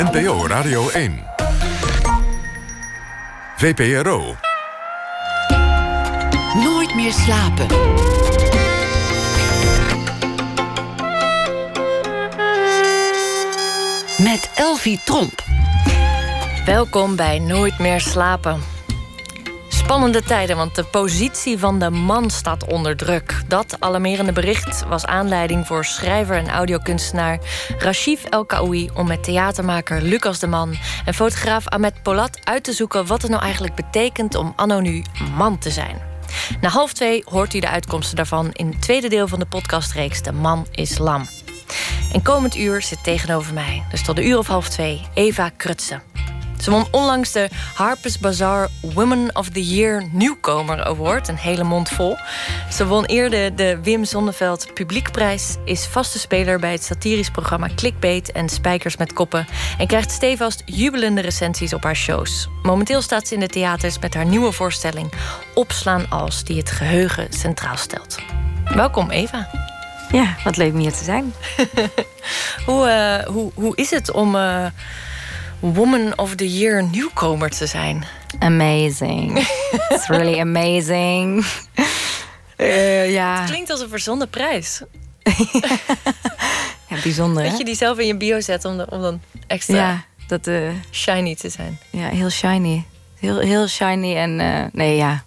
NPO Radio 1. VPRO. Nooit meer slapen. Met Elvie Tromp. Welkom bij Nooit meer slapen. Spannende tijden, want de positie van de man staat onder druk. Dat alarmerende bericht was aanleiding voor schrijver en audiokunstenaar Rashif El Kaoui om met theatermaker Lucas de Man en fotograaf Ahmed Polat uit te zoeken wat het nou eigenlijk betekent om anno nu man te zijn. Na half twee hoort u de uitkomsten daarvan in het tweede deel van de podcastreeks De Man is Lam. En komend uur zit tegenover mij, dus tot de uur of half twee, Eva Krutsen. Ze won onlangs de Harper's Bazaar Women of the Year Nieuwkomer Award. Een hele mond vol. Ze won eerder de Wim Sonneveld Publiekprijs. Is vaste speler bij het satirisch programma Clickbait en Spijkers met Koppen. En krijgt stevast jubelende recensies op haar shows. Momenteel staat ze in de theaters met haar nieuwe voorstelling Opslaan als, die het geheugen centraal stelt. Welkom Eva. Ja, wat leuk om hier te zijn. hoe, uh, hoe, hoe is het om... Uh, Woman of the Year nieuwkomer te zijn. Amazing. It's really amazing. Uh, ja. Het klinkt als een verzonnen prijs. ja, bijzonder. Dat je die zelf in je bio zet om, om dan extra ja, dat, uh, shiny te zijn. Ja, heel shiny. Heel, heel shiny en uh, nee, ja.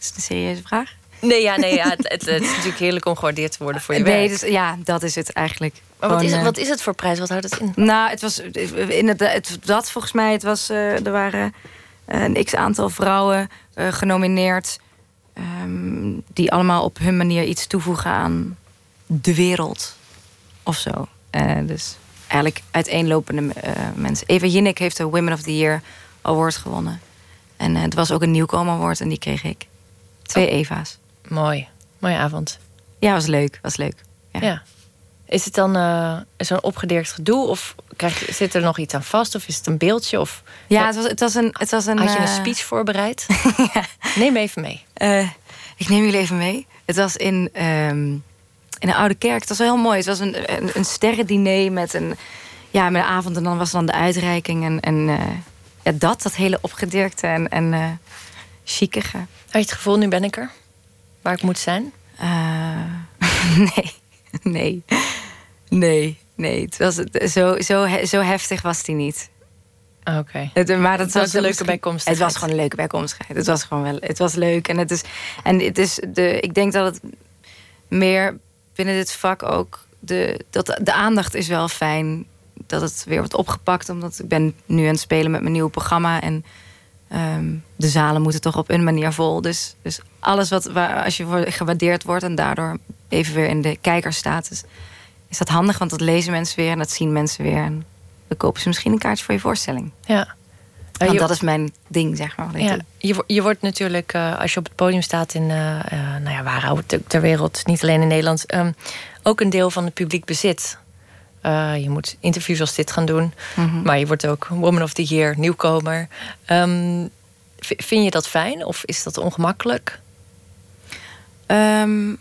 Is het een serieuze vraag? Nee, ja, nee, ja, het, het, het, is natuurlijk heerlijk om gewaardeerd te worden voor je nee, werk. Dus, ja, dat is het eigenlijk. Maar wat is, het, wat is het voor prijs? Wat houdt het in? Nou, het was in het, het dat volgens mij. Het was, er waren een x aantal vrouwen genomineerd. Um, die allemaal op hun manier iets toevoegen aan de wereld. Of zo. Uh, dus eigenlijk uiteenlopende mensen. Eva Jinnik heeft de Women of the Year Award gewonnen. En het was ook een nieuwkomer award en die kreeg ik. Twee oh. Eva's. Mooi. Mooie avond. Ja, was leuk. Was leuk. Ja. ja. Is het dan uh, zo'n opgedirkt gedoe? Of krijg zit er nog iets aan vast? Of is het een beeldje? Of, ja, het was, het was een, het was een... Had je een speech voorbereid? ja. Neem even mee. Uh, ik neem jullie even mee. Het was in, um, in een oude kerk. Het was wel heel mooi. Het was een, een, een sterrendiner met een, ja, met een avond. En dan was dan de uitreiking. En, en uh, ja, dat, dat hele opgedirkte en, en uh, chicige. Had je het gevoel, nu ben ik er? Waar ik moet zijn? nee, nee. Nee, nee. Het was, zo, zo, zo heftig was die niet. Oké. Okay. Maar dat het was, een leuke bijkomstigheid. Het was gewoon een leuke bijkomstigheid. Het was gewoon wel. Het was leuk. En het is. En het is de. Ik denk dat het meer binnen dit vak ook. De, dat de aandacht is wel fijn. Dat het weer wordt opgepakt. Omdat ik ben nu aan het spelen met mijn nieuwe programma. En um, de zalen moeten toch op een manier vol. Dus, dus alles wat waar, als je gewaardeerd wordt en daardoor even weer in de kijkerstatus is dat handig, want dat lezen mensen weer en dat zien mensen weer. En dan kopen ze misschien een kaartje voor je voorstelling. Ja. Want je, dat is mijn ding, zeg maar. Ja, je, je wordt natuurlijk, uh, als je op het podium staat in, uh, uh, nou ja, waar ter wereld, niet alleen in Nederland, um, ook een deel van het publiek bezit. je moet interviews als dit gaan doen, mm -hmm. maar je wordt ook Woman of the Year, nieuwkomer. Um, vind je dat fijn of is dat ongemakkelijk? Um,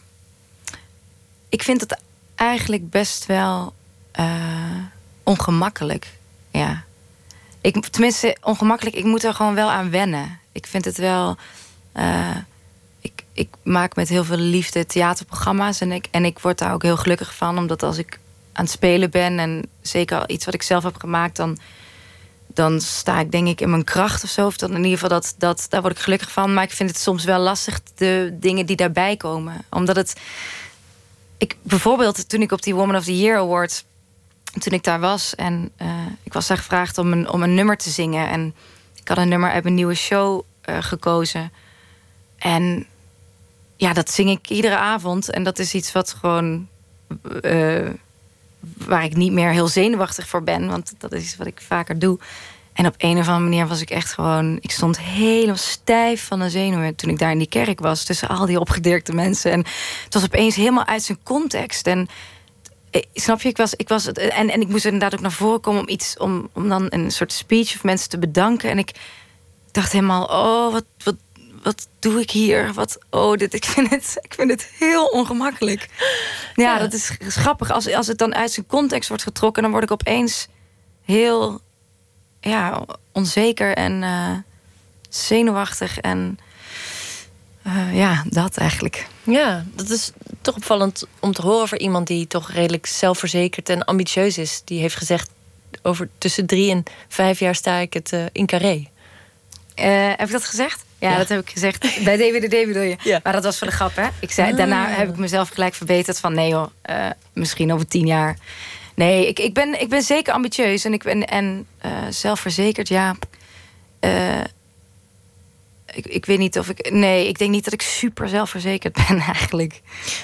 ik vind het eigenlijk best wel uh, ongemakkelijk. Ja. Ik, tenminste, ongemakkelijk. Ik moet er gewoon wel aan wennen. Ik vind het wel. Uh, ik, ik maak met heel veel liefde theaterprogramma's. En ik, en ik word daar ook heel gelukkig van. Omdat als ik aan het spelen ben. En zeker iets wat ik zelf heb gemaakt. Dan, dan sta ik denk ik in mijn kracht of zo. Of dan in ieder geval, dat, dat, daar word ik gelukkig van. Maar ik vind het soms wel lastig, de dingen die daarbij komen. Omdat het ik, bijvoorbeeld toen ik op die Woman of the Year Award... toen ik daar was en uh, ik was daar gevraagd om een, om een nummer te zingen. En ik had een nummer uit mijn nieuwe show uh, gekozen. En ja, dat zing ik iedere avond. En dat is iets wat gewoon... Uh, waar ik niet meer heel zenuwachtig voor ben. Want dat is iets wat ik vaker doe. En op een of andere manier was ik echt gewoon... Ik stond helemaal stijf van de zenuwen toen ik daar in die kerk was. Tussen al die opgedirkte mensen. En het was opeens helemaal uit zijn context. En eh, snap je, ik was... Ik was en, en ik moest inderdaad ook naar voren komen om iets... Om, om dan een soort speech of mensen te bedanken. En ik dacht helemaal... Oh, wat, wat, wat doe ik hier? Wat, oh, dit, ik, vind het, ik vind het heel ongemakkelijk. Ja, ja. dat is grappig. Als, als het dan uit zijn context wordt getrokken... dan word ik opeens heel ja, onzeker en eh, zenuwachtig. En eh, ja, dat eigenlijk. Ja, dat is toch opvallend om te horen voor iemand die toch redelijk zelfverzekerd en ambitieus is. Die heeft gezegd: over tussen drie en vijf jaar sta ik het uh, in carré. heb ik dat gezegd? Ja, dat heb ik gezegd. Bij DWDD bedoel je. Ja. Maar dat was voor de grap, hè? Ik zei, Daarna ah. heb ik mezelf gelijk verbeterd van... nee joh, misschien over tien jaar. Nee, ik, ik, ben, ik ben zeker ambitieus en, ik ben, en uh, zelfverzekerd, ja. Uh, ik, ik weet niet of ik. Nee, ik denk niet dat ik super zelfverzekerd ben eigenlijk.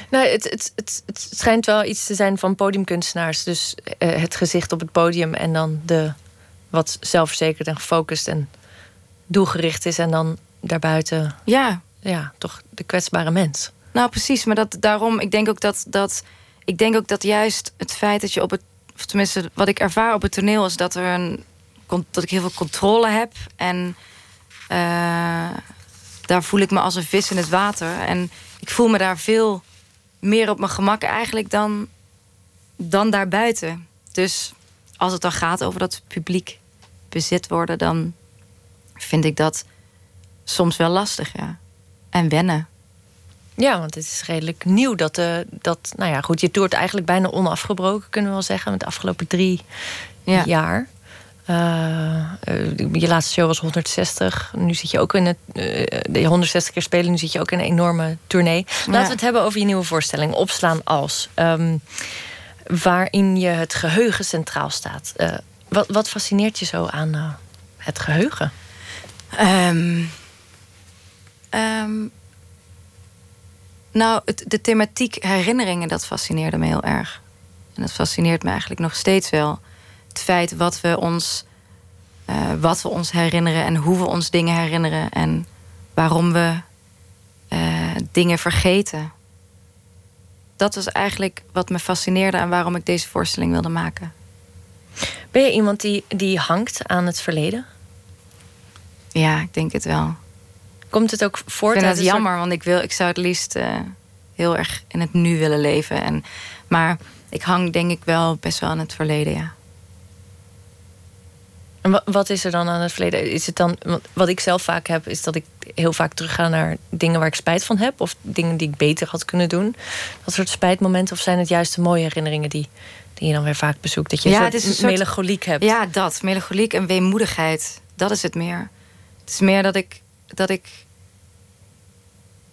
Nou, het, het, het, het schijnt wel iets te zijn van podiumkunstenaars. Dus uh, het gezicht op het podium en dan de wat zelfverzekerd en gefocust en doelgericht is. En dan daarbuiten. Ja. Ja, toch de kwetsbare mens. Nou, precies. Maar dat, daarom, ik denk ook dat, dat ik denk ook dat juist het feit dat je op het, of tenminste wat ik ervaar op het toneel is dat er een dat ik heel veel controle heb en uh, daar voel ik me als een vis in het water en ik voel me daar veel meer op mijn gemak eigenlijk dan dan daarbuiten. Dus als het dan gaat over dat publiek bezit worden, dan vind ik dat soms wel lastig, ja. En wennen. Ja, want het is redelijk nieuw dat, uh, dat nou ja, goed, je toert eigenlijk bijna onafgebroken, kunnen we wel zeggen, met de afgelopen drie ja. jaar. Uh, je laatste show was 160. Nu zit je ook in het. Uh, de 160 keer spelen. Nu zit je ook in een enorme tournee. Laten we het hebben over je nieuwe voorstelling. Opslaan als. Um, waarin je het geheugen centraal staat. wat, wat fascineert je zo aan het geheugen? Um, um, nou, het, de thematiek herinneringen, dat fascineerde me heel erg. En dat fascineert me eigenlijk nog steeds wel. Het feit wat we ons, uh, wat we ons herinneren en hoe we ons dingen herinneren en waarom we uh, dingen vergeten. Dat was eigenlijk wat me fascineerde en waarom ik deze voorstelling wilde maken. Ben je iemand die, die hangt aan het verleden? Ja, ik denk het wel. Komt het ook voort? Ik vind het jammer, want ik, wil, ik zou het liefst uh, heel erg in het nu willen leven. En, maar ik hang denk ik wel best wel aan het verleden, ja. En wat is er dan aan het verleden? Is het dan, wat ik zelf vaak heb, is dat ik heel vaak terugga naar dingen waar ik spijt van heb. Of dingen die ik beter had kunnen doen. Dat soort spijtmomenten. Of zijn het juist de mooie herinneringen die, die je dan weer vaak bezoekt? Dat je ja, een soort, melancholiek hebt. Ja, dat. Melancholiek en weemoedigheid. Dat is het meer. Het is meer dat ik dat ik.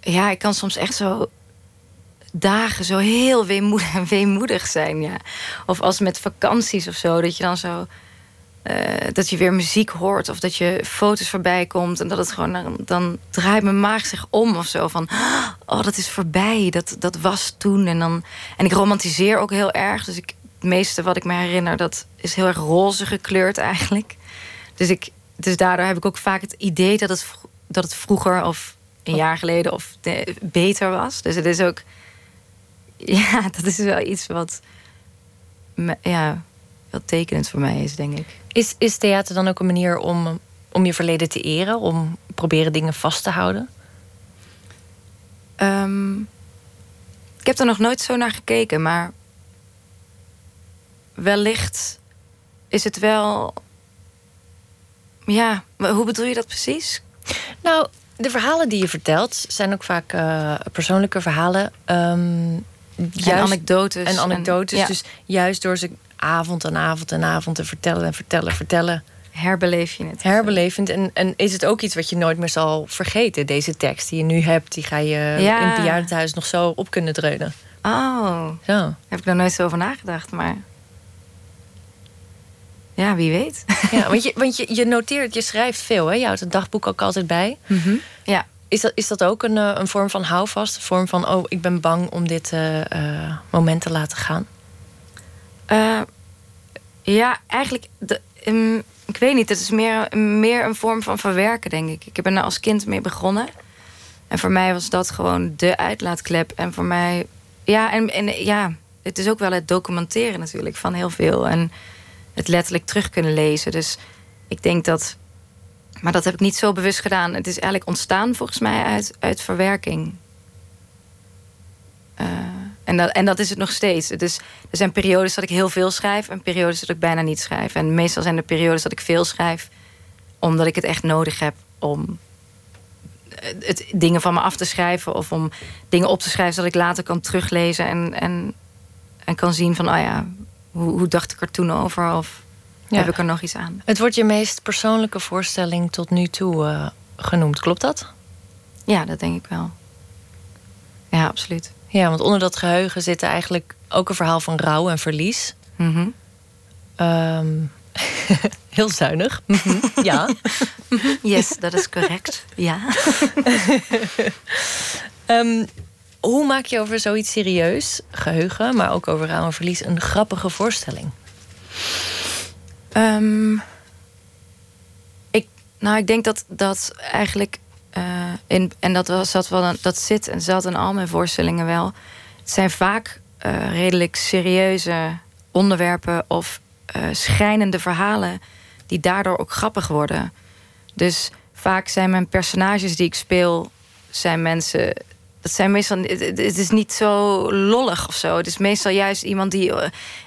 Ja, ik kan soms echt zo dagen zo heel weemoedig, weemoedig zijn. Ja. Of als met vakanties of zo, dat je dan zo. Uh, dat je weer muziek hoort of dat je foto's voorbij komt en dat het gewoon dan draait mijn maag zich om of zo van oh dat is voorbij dat dat was toen en dan en ik romantiseer ook heel erg dus ik het meeste wat ik me herinner dat is heel erg roze gekleurd eigenlijk dus ik dus daardoor heb ik ook vaak het idee dat het dat het vroeger of een jaar geleden of beter was. Dus het is ook. Ja, dat is wel iets wat. ja, wel tekenend voor mij is, denk ik. Is, is theater dan ook een manier om, om je verleden te eren? Om proberen dingen vast te houden? Um, ik heb er nog nooit zo naar gekeken, maar wellicht is het wel. Ja, hoe bedoel je dat precies? Nou, de verhalen die je vertelt zijn ook vaak uh, persoonlijke verhalen. Um, juist, en anekdotes. En anekdotes. Dus juist door ze avond en avond en avond te vertellen en vertellen, vertellen. Herbeleef je het. Herbelevend. En, en is het ook iets wat je nooit meer zal vergeten? Deze tekst die je nu hebt, die ga je ja. in het bejaardentehuis nog zo op kunnen dreunen. Oh, zo. heb ik er nooit zo over nagedacht. Maar ja, wie weet. Ja, want je, want je, je noteert, je schrijft veel, hè? Je houdt het dagboek ook altijd bij. Mhm. Ja. Is dat, is dat ook een, eh, een vorm van houvast? Een vorm van, oh, ik ben bang om dit uh, moment te laten gaan? ja, eigenlijk, de, um, ik weet niet. Het is meer, meer een vorm van verwerken, denk ik. Ik heb er als kind mee begonnen. En voor mij was dat gewoon de uitlaatklep. En voor mij, ja, en, en ja, het is ook wel het documenteren natuurlijk van heel veel. En het letterlijk terug kunnen lezen. Dus ik denk dat. Maar dat heb ik niet zo bewust gedaan. Het is eigenlijk ontstaan volgens mij uit, uit verwerking. Uh, En dat, en dat is het nog steeds. Dus er zijn periodes dat ik heel veel schrijf en periodes dat ik bijna niet schrijf. En meestal zijn er periodes dat ik veel schrijf, omdat ik het echt nodig heb om eh, het, dingen van me af te schrijven of om dingen op te schrijven zodat ik later kan teruglezen en, en, en kan zien van, oh ja, hoe, hoe dacht ik er toen over? Of heb ik er nog iets aan? Het wordt je meest persoonlijke voorstelling tot nu toe uh, genoemd, klopt dat? Ja, dat denk ik wel. Ja, absoluut. Ja, want onder dat geheugen zit eigenlijk ook een verhaal van rouw en verlies. Mm heel zuinig. Mhm. ja. Yes, dat is correct. Ja. um, hoe maak je over zoiets serieus, geheugen, maar ook over verlies, een grappige voorstelling? Um, ik, nou, ik denk dat dat eigenlijk uh, in, en dat, was, dat, wel, dat zit en zat in al mijn voorstellingen wel. Het zijn vaak uh, redelijk serieuze onderwerpen of uh, schrijnende verhalen die daardoor ook grappig worden. Dus vaak zijn mijn personages die ik speel, zijn mensen. Dat zijn meestal. Het is niet zo lollig of zo. Het is meestal juist iemand die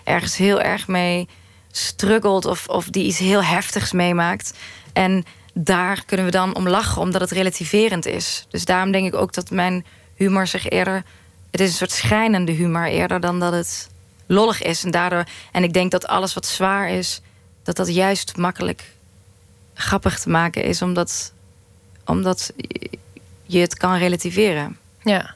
ergens heel erg mee struggelt of, of die iets heel heftigs meemaakt. En daar kunnen we dan om lachen, omdat het relativerend is. Dus daarom denk ik ook dat mijn humor zich eerder. Het is een soort schijnende humor eerder dan dat het lollig is. En, daardoor, en ik denk dat alles wat zwaar is, dat dat juist makkelijk grappig te maken is, omdat, omdat je het kan relativeren. Ja.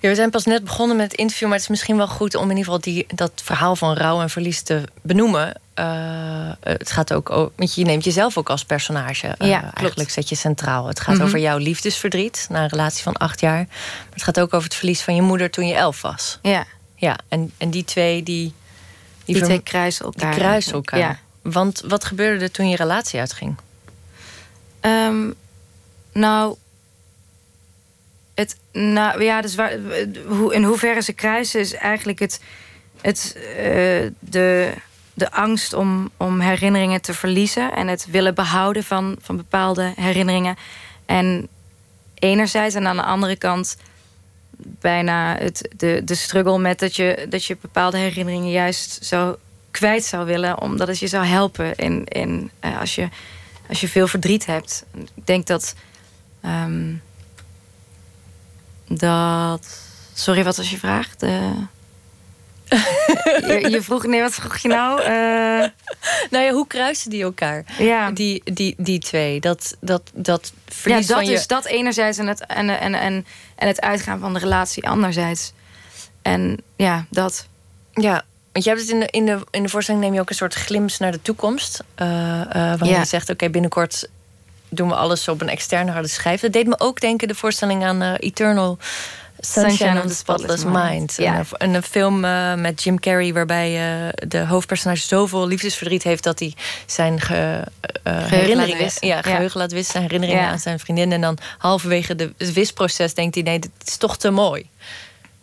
Ja, we zijn pas net begonnen met het interview, maar het is misschien wel goed om in ieder geval die, dat verhaal van rouw en verlies te benoemen. Uh, het gaat ook want je neemt jezelf ook als personage. Uh, ja, eigenlijk zet je centraal. Het gaat mhm. over jouw liefdesverdriet na een relatie van acht jaar. Maar het gaat ook over het verlies van je moeder toen je elf was. Ja. Ja, en, en die twee die. Die, die twee kruisen elkaar. Die kruisen elkaar. Ja. Want wat gebeurde er toen je relatie uitging? Um, nou, het, nou ja, dus hoe, in hoeverre ze kruisen is eigenlijk het, het, uh, de, de angst om, om herinneringen te verliezen en het willen behouden van, van bepaalde herinneringen. En enerzijds en aan de andere kant bijna het, de, de struggle met dat je, dat je bepaalde herinneringen juist zo kwijt zou willen, omdat het je zou helpen in, in, uh, als, je, als je veel verdriet hebt. Ik denk dat. Um, dat. Sorry, wat was je vraag? De... je, je, vroeg, nee, wat vroeg je nou? Uh... nou ja, hoe kruisen die elkaar? Ja. Die, die, die twee. Dat, dat, dat verlies ja, dat is dat enerzijds en het, en, en, en, en het uitgaan van de relatie anderzijds. En ja, dat. Ja, want je hebt het in de, in de, in de voorstelling neem je ook een soort glimps naar de toekomst. Uh, uh, waarin ja. je zegt, oké, binnenkort doen we alles op een externe harde schijf. Dat deed me ook denken, de voorstelling aan uh, Eternal Sunshine, of the Spotless Mind. Ja. Een, een, film uh, met Jim Carrey waarbij uh, de hoofdpersonage zoveel liefdesverdriet heeft dat hij zijn ge, herinneringen, ja, geheugen laat wissen, herinneringen ja. aan zijn vriendin. En dan halverwege de, het wisproces denkt hij: nee, dit is toch te mooi.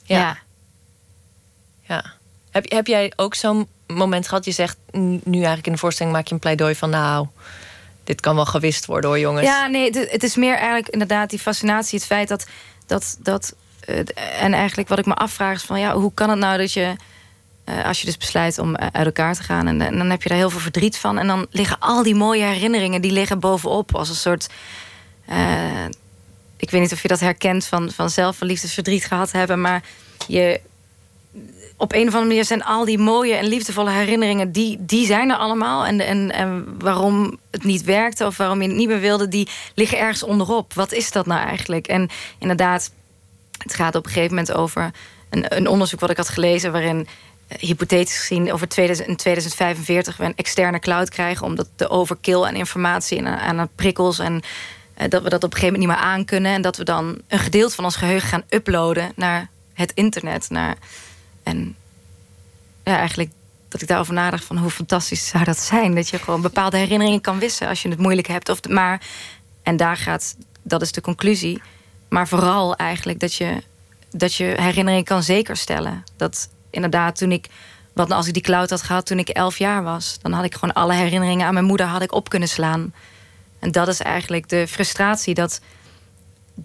Ja. ja. Heb, heb jij ook zo'n moment gehad? Je zegt nu eigenlijk in de voorstelling maak je een pleidooi van nou dit kan wel gewist worden hoor, jongens. Ja, nee, het is meer eigenlijk inderdaad die fascinatie. Het feit dat. dat, dat uh, en eigenlijk wat ik me afvraag is van ja, hoe kan het nou dat je. Uh, als je dus besluit om uh, uit elkaar te gaan. En, dan heb je daar heel veel verdriet van. En dan liggen al die mooie herinneringen, die liggen bovenop als een soort. ik weet niet of je dat herkent van, van zelf een liefdesverdriet gehad hebben. Maar je, op een of andere manier zijn al die mooie en liefdevolle herinneringen, die, die zijn er allemaal. En, en, en waarom het niet werkte of waarom je het niet meer wilde, die liggen ergens onderop. Wat is dat nou eigenlijk? En inderdaad, het gaat op een gegeven moment over een, een onderzoek wat ik had gelezen, waarin eh, hypothetisch gezien over 2000, in 2045 we een externe cloud krijgen, omdat de overkill aan informatie en aan, prikkels en uh, dat we dat op een gegeven moment niet meer aan kunnen en dat we dan een gedeelte van ons geheugen gaan uploaden naar het internet, naar en ja, eigenlijk dat ik daarover nadacht van hoe fantastisch zou dat zijn. Dat je gewoon bepaalde herinneringen kan wissen als je het moeilijk hebt. Of, maar, en daar gaat, dat is de conclusie. Maar vooral eigenlijk dat je, dat je herinneringen kan zekerstellen. Dat inderdaad toen ik, wat nou als ik die cloud had gehad toen ik elf jaar was. Dan had ik gewoon alle herinneringen aan mijn moeder had ik op kunnen slaan. En dat is eigenlijk de frustratie dat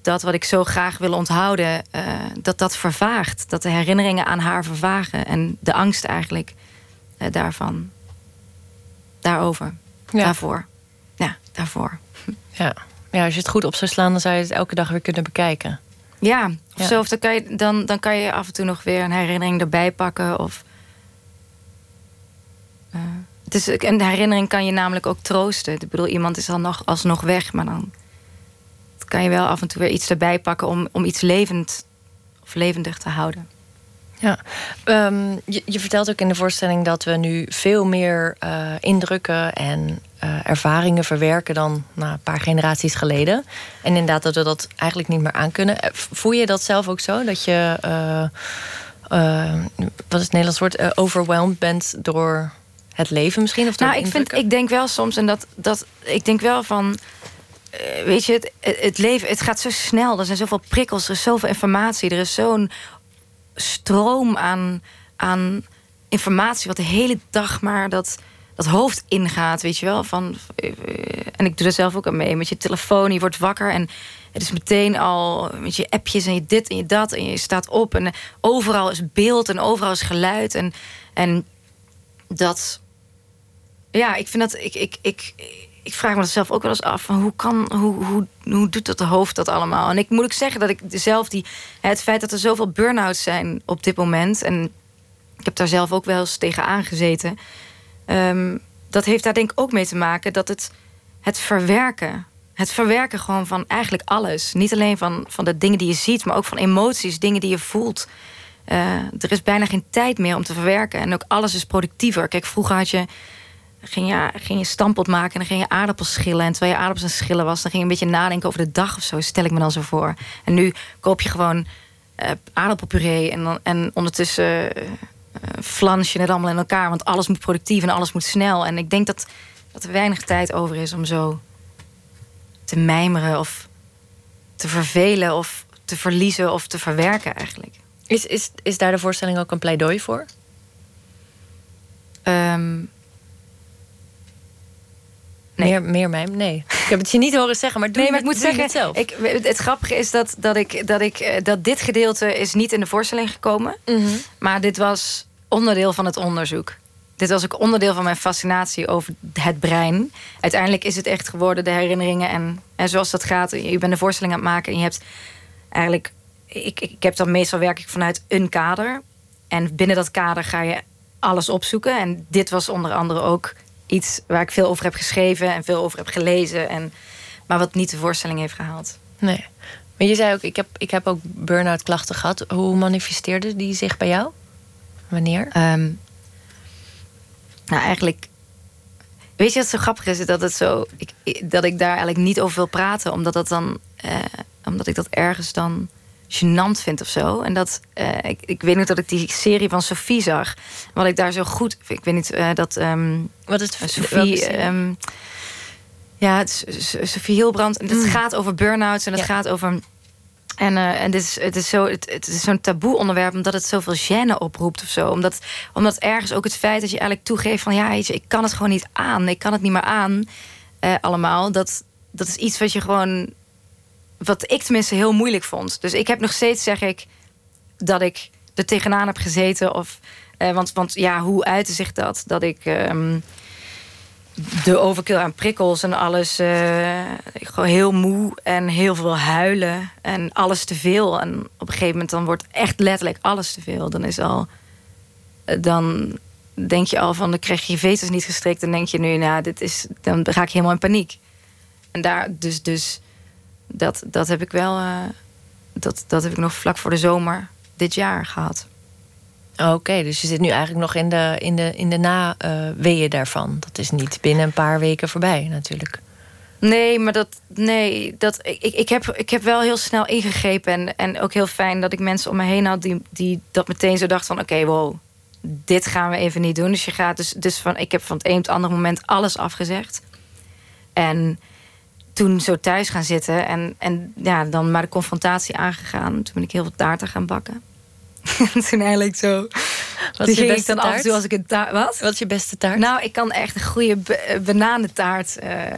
dat wat ik zo graag wil onthouden, eh, dat dat vervaagt. Dat de herinneringen aan haar vervagen. En de angst eigenlijk uh, daarvan. Daarover. Ja. Daarvoor. Ja, daarvoor. Ja. ja, als je het goed op zou slaan, dan zou je het elke dag weer kunnen bekijken. Ja, of Ja. zo. Of dan, kan je, dan, dan kan je af en toe nog weer een herinnering erbij pakken. Of, eh, het is, een herinnering kan je namelijk ook troosten. Ik bedoel, iemand is dan nog alsnog weg, maar dan kan je wel af en toe weer iets erbij pakken om, om iets levend of levendig te houden. Ja, Ehm, je, je vertelt ook in de voorstelling dat we nu veel meer eh, indrukken en eh, ervaringen verwerken dan nou, een paar generaties geleden. En inderdaad dat we dat eigenlijk niet meer aankunnen. Eh, Voel je dat zelf ook zo? Dat je, wat is het Nederlands woord, overwhelmed bent door het leven misschien? Of Nou, ik, vind, ik denk wel soms, en dat, dat ik denk wel van. Eh, weet je, het, het leven, het gaat zo snel. Er zijn zoveel prikkels, er is zoveel informatie. Er is zo'n stroom aan, aan informatie, wat de hele dag maar dat, dat hoofd ingaat, weet je wel. Van, eh, en ik doe er zelf ook aan mee. Met je telefoon, je wordt wakker en het is meteen al met je appjes en je dit en je dat. En je staat op en overal is beeld en overal is geluid. En, en dat ja, ik vind dat. Ik, ik, ik, ik vraag me dat zelf ook wel eens af. Van hoe, kan, hoe, hoe, hoe doet dat de hoofd dat allemaal? En ik moet ook zeggen dat ik zelf die. Het feit dat er zoveel burn-outs zijn op dit moment. En ik heb daar zelf ook wel eens tegen aangezeten. ehm, dat heeft daar denk ik ook mee te maken dat het, het verwerken. Het verwerken gewoon van eigenlijk alles. Niet alleen van, van de dingen die je ziet, maar ook van emoties, dingen die je voelt. Eh, er is bijna geen tijd meer om te verwerken. En ook alles is productiever. Kijk, vroeger had je ging je, ging je stampot maken en dan ging je aardappels schillen. En terwijl je aardappels aan schillen was, dan ging je een beetje nadenken over de dag of zo. Stel ik me dan zo voor. En nu koop je gewoon eh, aardappelpuree en, dan, en ondertussen eh, flans je het allemaal in elkaar. Want alles moet productief en alles moet snel. En ik denk dat, dat er weinig tijd over is om zo te mijmeren of te vervelen of te verliezen of te verwerken eigenlijk. Is, is, is daar de voorstelling ook een pleidooi voor? Ehm, Nee. Meer, meer mij? Nee. Ik heb het je niet horen zeggen, maar doe nee, maar ik het- moet zeggen, het zelf. ik, het grappige is dat, dat, ik, dat, ik, eh, dat dit gedeelte is niet in de voorstelling gekomen. Mhm. Maar dit was onderdeel van het onderzoek. Dit was ook onderdeel van mijn fascinatie over het brein. Uiteindelijk is het echt geworden de herinneringen. En, en zoals dat gaat, je bent een voorstelling aan het maken... en je hebt eigenlijk... Ik, ik heb dan meestal werk ik vanuit een kader. En binnen dat kader ga je alles opzoeken. En dit was onder andere ook iets waar ik veel over heb geschreven... en veel over heb gelezen. En, maar wat niet de voorstelling heeft gehaald. Nee. Maar je zei ook, ik heb, ik heb ook burn-out klachten gehad. Hoe manifesteerde die zich bij jou? Wanneer? Ehm, nou, eigenlijk. Weet je wat zo grappig is? Dat, het zo, ik, dat ik daar eigenlijk niet over wil praten, omdat, dat dan, eh, omdat ik dat ergens dan gênant vind of zo. En dat, eh, ik, ik weet niet dat ik die serie van Sophie zag. Wat ik daar zo goed. Ik weet niet dat. dat ehm, Wat is het? Sophie. welke serie? ehm, ja, het is Sophie Hilbrand. En het Mm. gaat over burn-outs en het Ja. gaat over. En, eh, en dit is, het is, zo, het, het is zo'n taboe onderwerp omdat het zoveel gêne oproept of zo. Omdat, omdat ergens ook het feit dat je eigenlijk toegeeft van ja, je, ik kan het gewoon niet aan. Ik kan het niet meer aan. eh, allemaal. Dat, dat is iets wat je gewoon. Wat ik tenminste heel moeilijk vond. Dus ik heb nog steeds, zeg ik, dat ik er tegenaan heb gezeten. Of, eh, want, want ja, hoe uitte zich dat? Dat ik. ehm, de overkill aan prikkels en alles. eh, gewoon heel moe en heel veel huilen en alles te veel. En op een gegeven moment dan wordt echt letterlijk alles te veel. Dan is al. eh, Dan denk je al van, dan krijg je je veters niet gestrikt. Dan denk je nu, nou, dit is. Dan ga ik helemaal in paniek. En daar, dus, dus dat, dat heb ik wel. eh, dat, dat heb ik nog vlak voor de zomer dit jaar gehad. Oké, dus je zit nu eigenlijk nog in de, in de, in de na-weeën daarvan. Dat is niet binnen een paar weken voorbij, natuurlijk. Nee, maar dat. Nee, dat, ik, ik, heb, ik heb wel heel snel ingegrepen. En, en ook heel fijn dat ik mensen om me heen had die, die dat meteen zo dachten van oké, wow, dit gaan we even niet doen. Dus je gaat dus, dus van ik heb van het een op het andere moment alles afgezegd. En toen zo thuis gaan zitten en, en ja, dan maar de confrontatie aangegaan. Toen ben ik heel veel taarten gaan bakken. En toen eigenlijk zo. Wat is je beste dan af en taart? toe als ik een taart. Wat? Wat is je beste taart? Nou, ik kan echt een goede b- bananentaart. eh,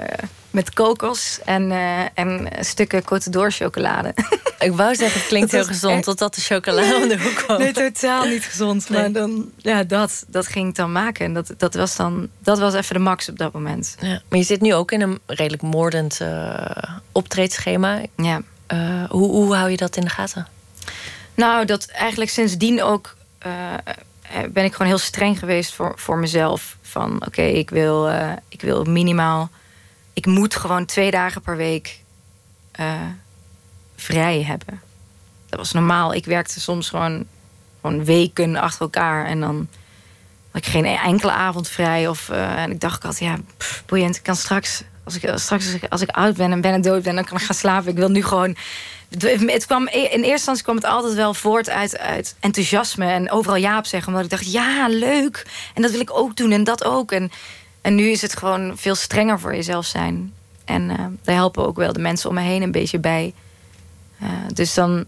met kokos en, uh, en stukken Côte d'Or chocolade. Ik wou zeggen, het klinkt heel gezond, echt... totdat de chocolade om de hoek kwam. Nee, totaal niet gezond. Maar dan, ja, dat, dat ging ik dan maken. En dat, dat was dan, dat was even de max op dat moment. Ja, maar je zit nu ook in een redelijk moordend uh, optreedschema. Ja. Uh, hoe, hoe hou je dat in de gaten? Nou, dat eigenlijk sindsdien ook ben ik gewoon heel streng geweest voor, voor mezelf. Van oké, ik, wil, ik wil minimaal ik moet gewoon twee dagen per week uh, vrij hebben. Dat was normaal. Ik werkte soms gewoon, gewoon weken achter elkaar. En dan had ik geen enkele avond vrij. Of, uh, en ik dacht altijd, ja, pff, boeiend. Ik kan straks, als ik, straks als ik, als ik oud ben en ben en dood ben, dan kan ik gaan slapen. Ik wil nu gewoon. Het kwam, in eerste instantie kwam het altijd wel voort uit, uit enthousiasme en overal ja op zeggen. Omdat ik dacht, ja, leuk. En dat wil ik ook doen en dat ook. En en nu is het gewoon veel strenger voor jezelf zijn. En uh, daar helpen ook wel de mensen om me heen een beetje bij. Uh, dus dan,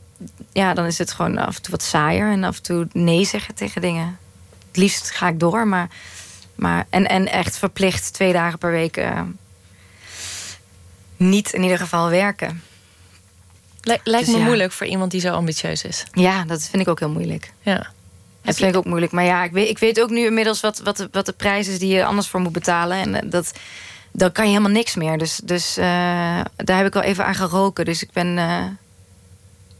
ja, dan is het gewoon af en toe wat saaier en af en toe nee zeggen tegen dingen. Het liefst ga ik door, maar. maar en, en echt verplicht twee dagen per week uh, niet in ieder geval werken. Lijkt dus me ja. moeilijk voor iemand die zo ambitieus is. Ja, dat vind ik ook heel moeilijk. Ja. Dat vind ik ook moeilijk. Maar ja, ik weet, ik weet ook nu inmiddels wat, wat, de, wat de prijs is die je anders voor moet betalen. En eh, dat, dan kan je helemaal niks meer. Dus, dus uh, daar heb ik wel even aan geroken. Dus ik ben. Uh,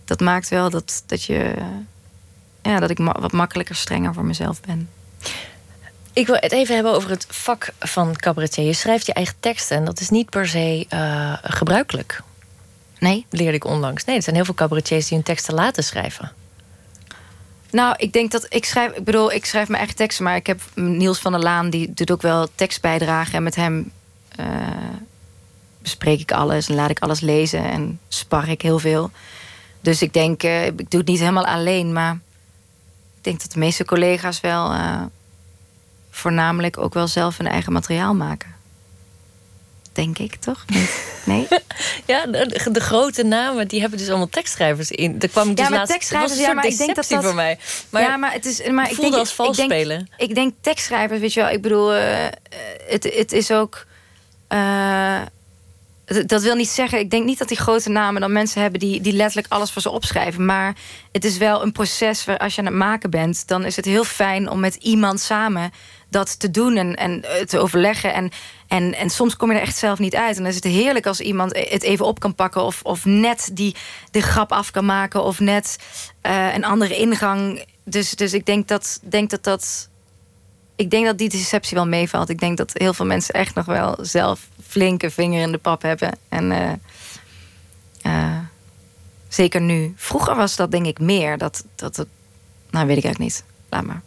dat maakt wel dat, dat je. ja, dat ik ma wat makkelijker strenger voor mezelf ben. Ik wil het even hebben over het vak van cabaretier. Je schrijft je eigen teksten en dat is niet per se gebruikelijk. Nee? Leerde ik onlangs. Nee, er zijn heel veel cabaretiers die hun teksten laten schrijven. Nou, ik denk dat ik schrijf. Ik bedoel, ik schrijf mijn eigen teksten, maar ik heb Niels van der Laan, die doet ook wel tekstbijdragen. En met hem uh, bespreek ik alles en laat ik alles lezen en spar ik heel veel. Dus ik denk, uh, ik doe het niet helemaal alleen, maar ik denk dat de meeste collega's wel uh, voornamelijk ook wel zelf hun eigen materiaal maken. Denk ik toch? Nee? ja, de, de, grote namen die hebben dus allemaal tekstschrijvers in. Daar kwam ik dus ja, maar tekstschrijvers, ja, maar ik denk dat dat voor mij. Maar ja, maar het is, maar ik denk als vals ik denk, spelen. Ik denk tekstschrijvers, weet je wel. Ik bedoel, uh, het, het is ook. Uh, dat wil niet zeggen, ik denk niet dat die grote namen dan mensen hebben die, die letterlijk alles voor ze opschrijven. Maar het is wel een proces waar als je aan het maken bent, dan is het heel fijn om met iemand samen dat te doen en, en eh, te overleggen. En, en, en soms kom je er echt zelf niet uit. En dan is het heerlijk als iemand het even op kan pakken. Of, of net die, de grap af kan maken. Of net uh, een andere ingang. Dus, dus ik denk dat, denk dat dat. Ik denk dat die deceptie wel meevalt. Ik denk dat heel veel mensen echt nog wel zelf flinke vinger in de pap hebben. En uh, uh, zeker nu. Vroeger was dat denk ik meer. Dat, dat, dat, nou, weet ik eigenlijk niet. Laat maar.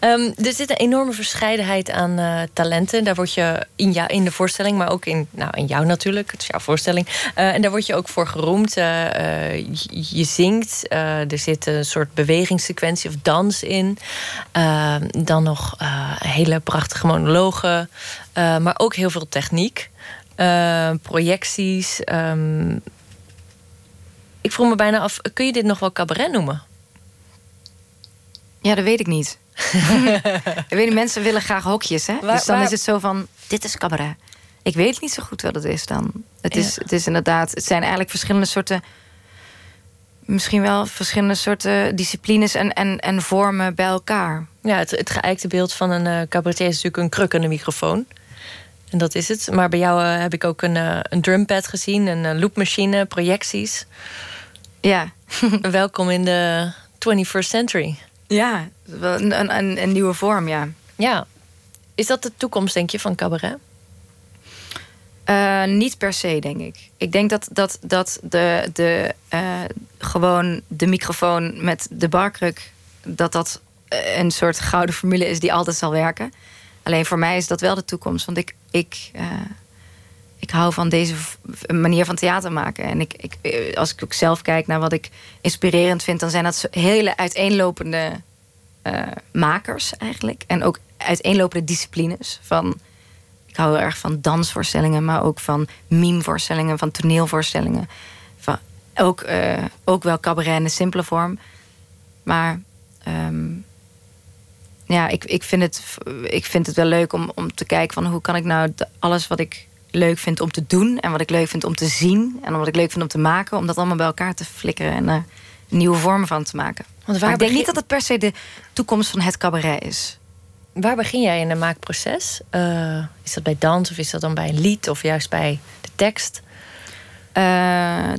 Um, er zit een enorme verscheidenheid aan uh, talenten. Daar word je in, jou, in de voorstelling, maar ook in, nou, in jou natuurlijk. Het is jouw voorstelling. En daar word je ook voor geroemd. Je, je, zingt. er zit een soort bewegingssequentie of dans in. Ehm, dan nog hele prachtige monologen. Maar ook heel veel techniek. Ehm, projecties. Um, ik vroeg me bijna af, kun je dit nog wel cabaret noemen? Ja, dat weet ik niet. ik weet niet, mensen willen graag hokjes, hè? dus dan is het zo van, dit is cabaret. Ik weet niet zo goed wat het is dan. Het, is, het is inderdaad, het zijn eigenlijk verschillende soorten... misschien wel verschillende soorten disciplines en, en, en vormen bij elkaar. Ja, het, het geëikte beeld van een uh, cabaretier is natuurlijk een kruk en een microfoon. En dat is het. Maar bij jou uh, heb ik ook een, uh, een drumpad gezien, een loopmachine, projecties. Ja. Welkom in de 21st century. Ja, een, een, een, nieuwe vorm, ja. Ja. Is dat de toekomst, denk je, van cabaret? Uh, niet per se, denk ik. Ik denk dat, dat, dat de, de, gewoon de microfoon met de barkruk... dat dat eh, een soort gouden formule is die altijd zal werken. Alleen voor mij is dat wel de toekomst. Want ik, ik, uh, ik hou van deze manier van theater maken. En ik, ik, als ik ook zelf kijk naar wat ik inspirerend vind... dan zijn dat hele uiteenlopende uh, makers eigenlijk. En ook uiteenlopende disciplines. Van, ik hou heel erg van dansvoorstellingen... maar ook van memevoorstellingen, van toneelvoorstellingen. Van, ook, ook wel cabaret in de simpele vorm. Maar... Um, ja, ik, ik, vind het, ik vind het wel leuk om, om te kijken van hoe kan ik nou alles wat ik leuk vind om te doen en wat ik leuk vind om te zien en wat ik leuk vind om te maken, om dat allemaal bij elkaar te flikkeren en er nieuwe vormen van te maken. Want waar ik denk niet dat het per se de toekomst van het cabaret is. Waar begin jij in een maakproces? Uh, is dat bij dans of is dat dan bij een lied of juist bij de tekst? Uh,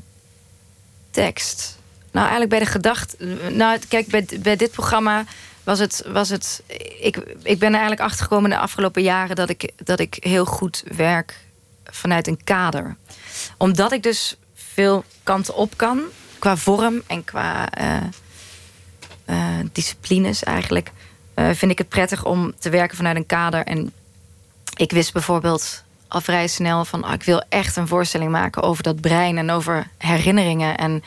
tekst. Nou, eigenlijk bij de gedachte. Nou, kijk, bij, bij dit programma was het. Was het ik, ik ben er eigenlijk achter gekomen de afgelopen jaren dat ik, dat ik heel goed werk vanuit een kader. Omdat ik dus veel kanten op kan, qua vorm en qua uh, disciplines eigenlijk, uh, vind ik het prettig om te werken vanuit een kader. En ik wist bijvoorbeeld al vrij snel van, oh, ik wil echt een voorstelling maken over dat brein en over herinneringen. En,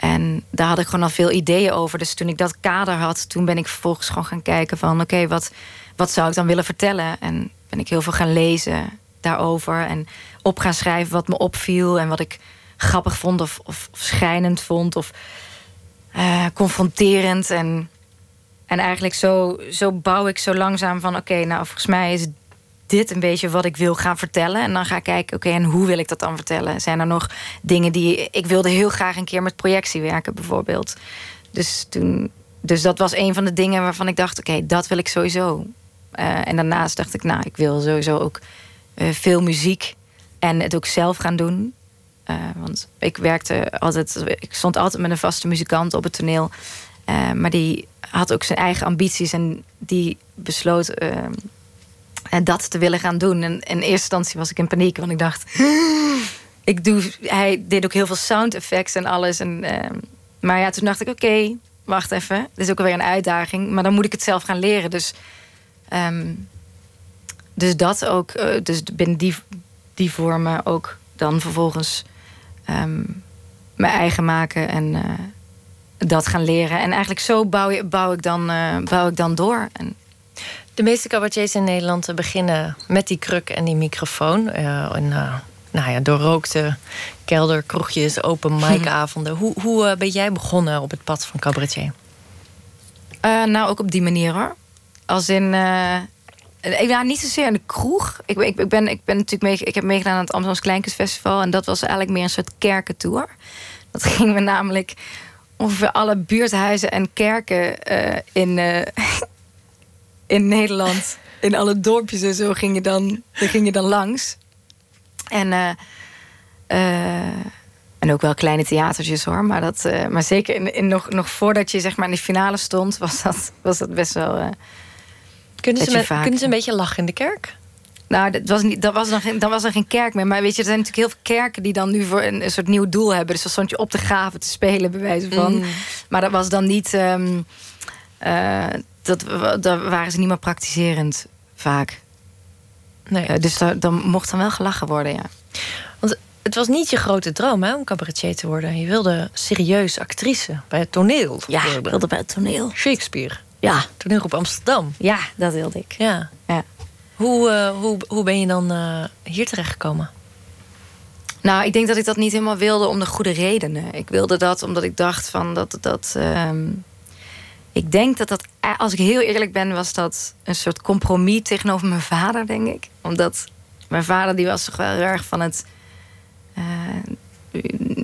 en daar had ik gewoon al veel ideeën over. Dus toen ik dat kader had, toen ben ik vervolgens gewoon gaan kijken van, oké, wat, wat zou ik dan willen vertellen? En ben ik heel veel gaan lezen daarover en op gaan schrijven wat me opviel en wat ik grappig vond of, of, schijnend vond of uh, confronterend. En, en eigenlijk zo, zo bouw ik zo langzaam van oké, nou volgens mij is dit een beetje wat ik wil gaan vertellen. En dan ga ik kijken, oké, en hoe wil ik dat dan vertellen? Zijn er nog dingen die. Ik wilde heel graag een keer met projectie werken, bijvoorbeeld. Dus toen. Dus dat was een van de dingen waarvan ik dacht, oké, dat wil ik sowieso. Uh, en daarnaast dacht ik, nou, ik wil sowieso ook uh, veel muziek en het ook zelf gaan doen. Uh, want ik werkte altijd, ik stond altijd met een vaste muzikant op het toneel. maar die had ook zijn eigen ambities en die besloot en dat te willen gaan doen. En in eerste instantie was ik in paniek, want ik dacht... ik doe, hij deed ook heel veel sound effects en alles. En, uh, maar ja, toen dacht ik, oké, wacht even. Dit is ook weer een uitdaging. Maar dan moet ik het zelf gaan leren. Dus, um, dus dat ook. Uh, dus binnen die, die vormen ook dan vervolgens... Um, mijn eigen maken en uh, dat gaan leren. En eigenlijk zo bouw, bouw, ik, dan, uh, bouw ik dan door. En de meeste cabaretiers in Nederland beginnen met die kruk en die microfoon. Uh, en, uh, nou ja, doorrookte kelderkroegjes, open micavonden. hoe hoe uh, ben jij begonnen op het pad van cabaretier? nou, ook op die manier hoor. Als in... ik ja, niet zozeer in de kroeg. Ik, ik, ik, ben, ik, ben natuurlijk mee, ik heb meegedaan aan het Amsterdamse Kleinkunstfestival. En dat was eigenlijk meer een soort kerkentour. Dat gingen we namelijk ongeveer alle buurthuizen en kerken in, in Nederland. In alle dorpjes en zo ging je dan, ging je dan langs. En, uh, uh, en ook wel kleine theatertjes hoor. Maar, dat, uh, maar zeker in, in nog, nog voordat je zeg maar in de finale stond, was dat, was dat best wel. kunnen, ze met, kunnen ze een beetje lachen in de kerk? Nou, dat was, niet, dat was, dan geen, dan was er geen kerk meer. Maar weet je, er zijn natuurlijk heel veel kerken die dan nu voor een, een soort nieuw doel hebben. Dus dan stond je op de graven te spelen, bij wijze van. Mm. Maar dat was dan niet. Um, dat, daar waren ze niet meer praktiserend vaak. Nee. Uh, dus daar, dan mocht dan wel gelachen worden, ja. Want het was niet je grote droom hè, om cabaretier te worden. Je wilde serieus actrice bij het toneel. Ja, ik wilde bij het toneel. Shakespeare. Ja. Toneelgroep Amsterdam. Ja, dat wilde ik. Ja. ja. Hoe, uh, hoe, hoe ben je dan uh, hier terechtgekomen? Nou, ik denk dat ik dat niet helemaal wilde om de goede redenen. Ik wilde dat omdat ik dacht van dat... dat um, ik denk dat dat, als ik heel eerlijk ben, was dat een soort compromis tegenover mijn vader, denk ik. Omdat mijn vader die was toch wel heel erg van het. Uh,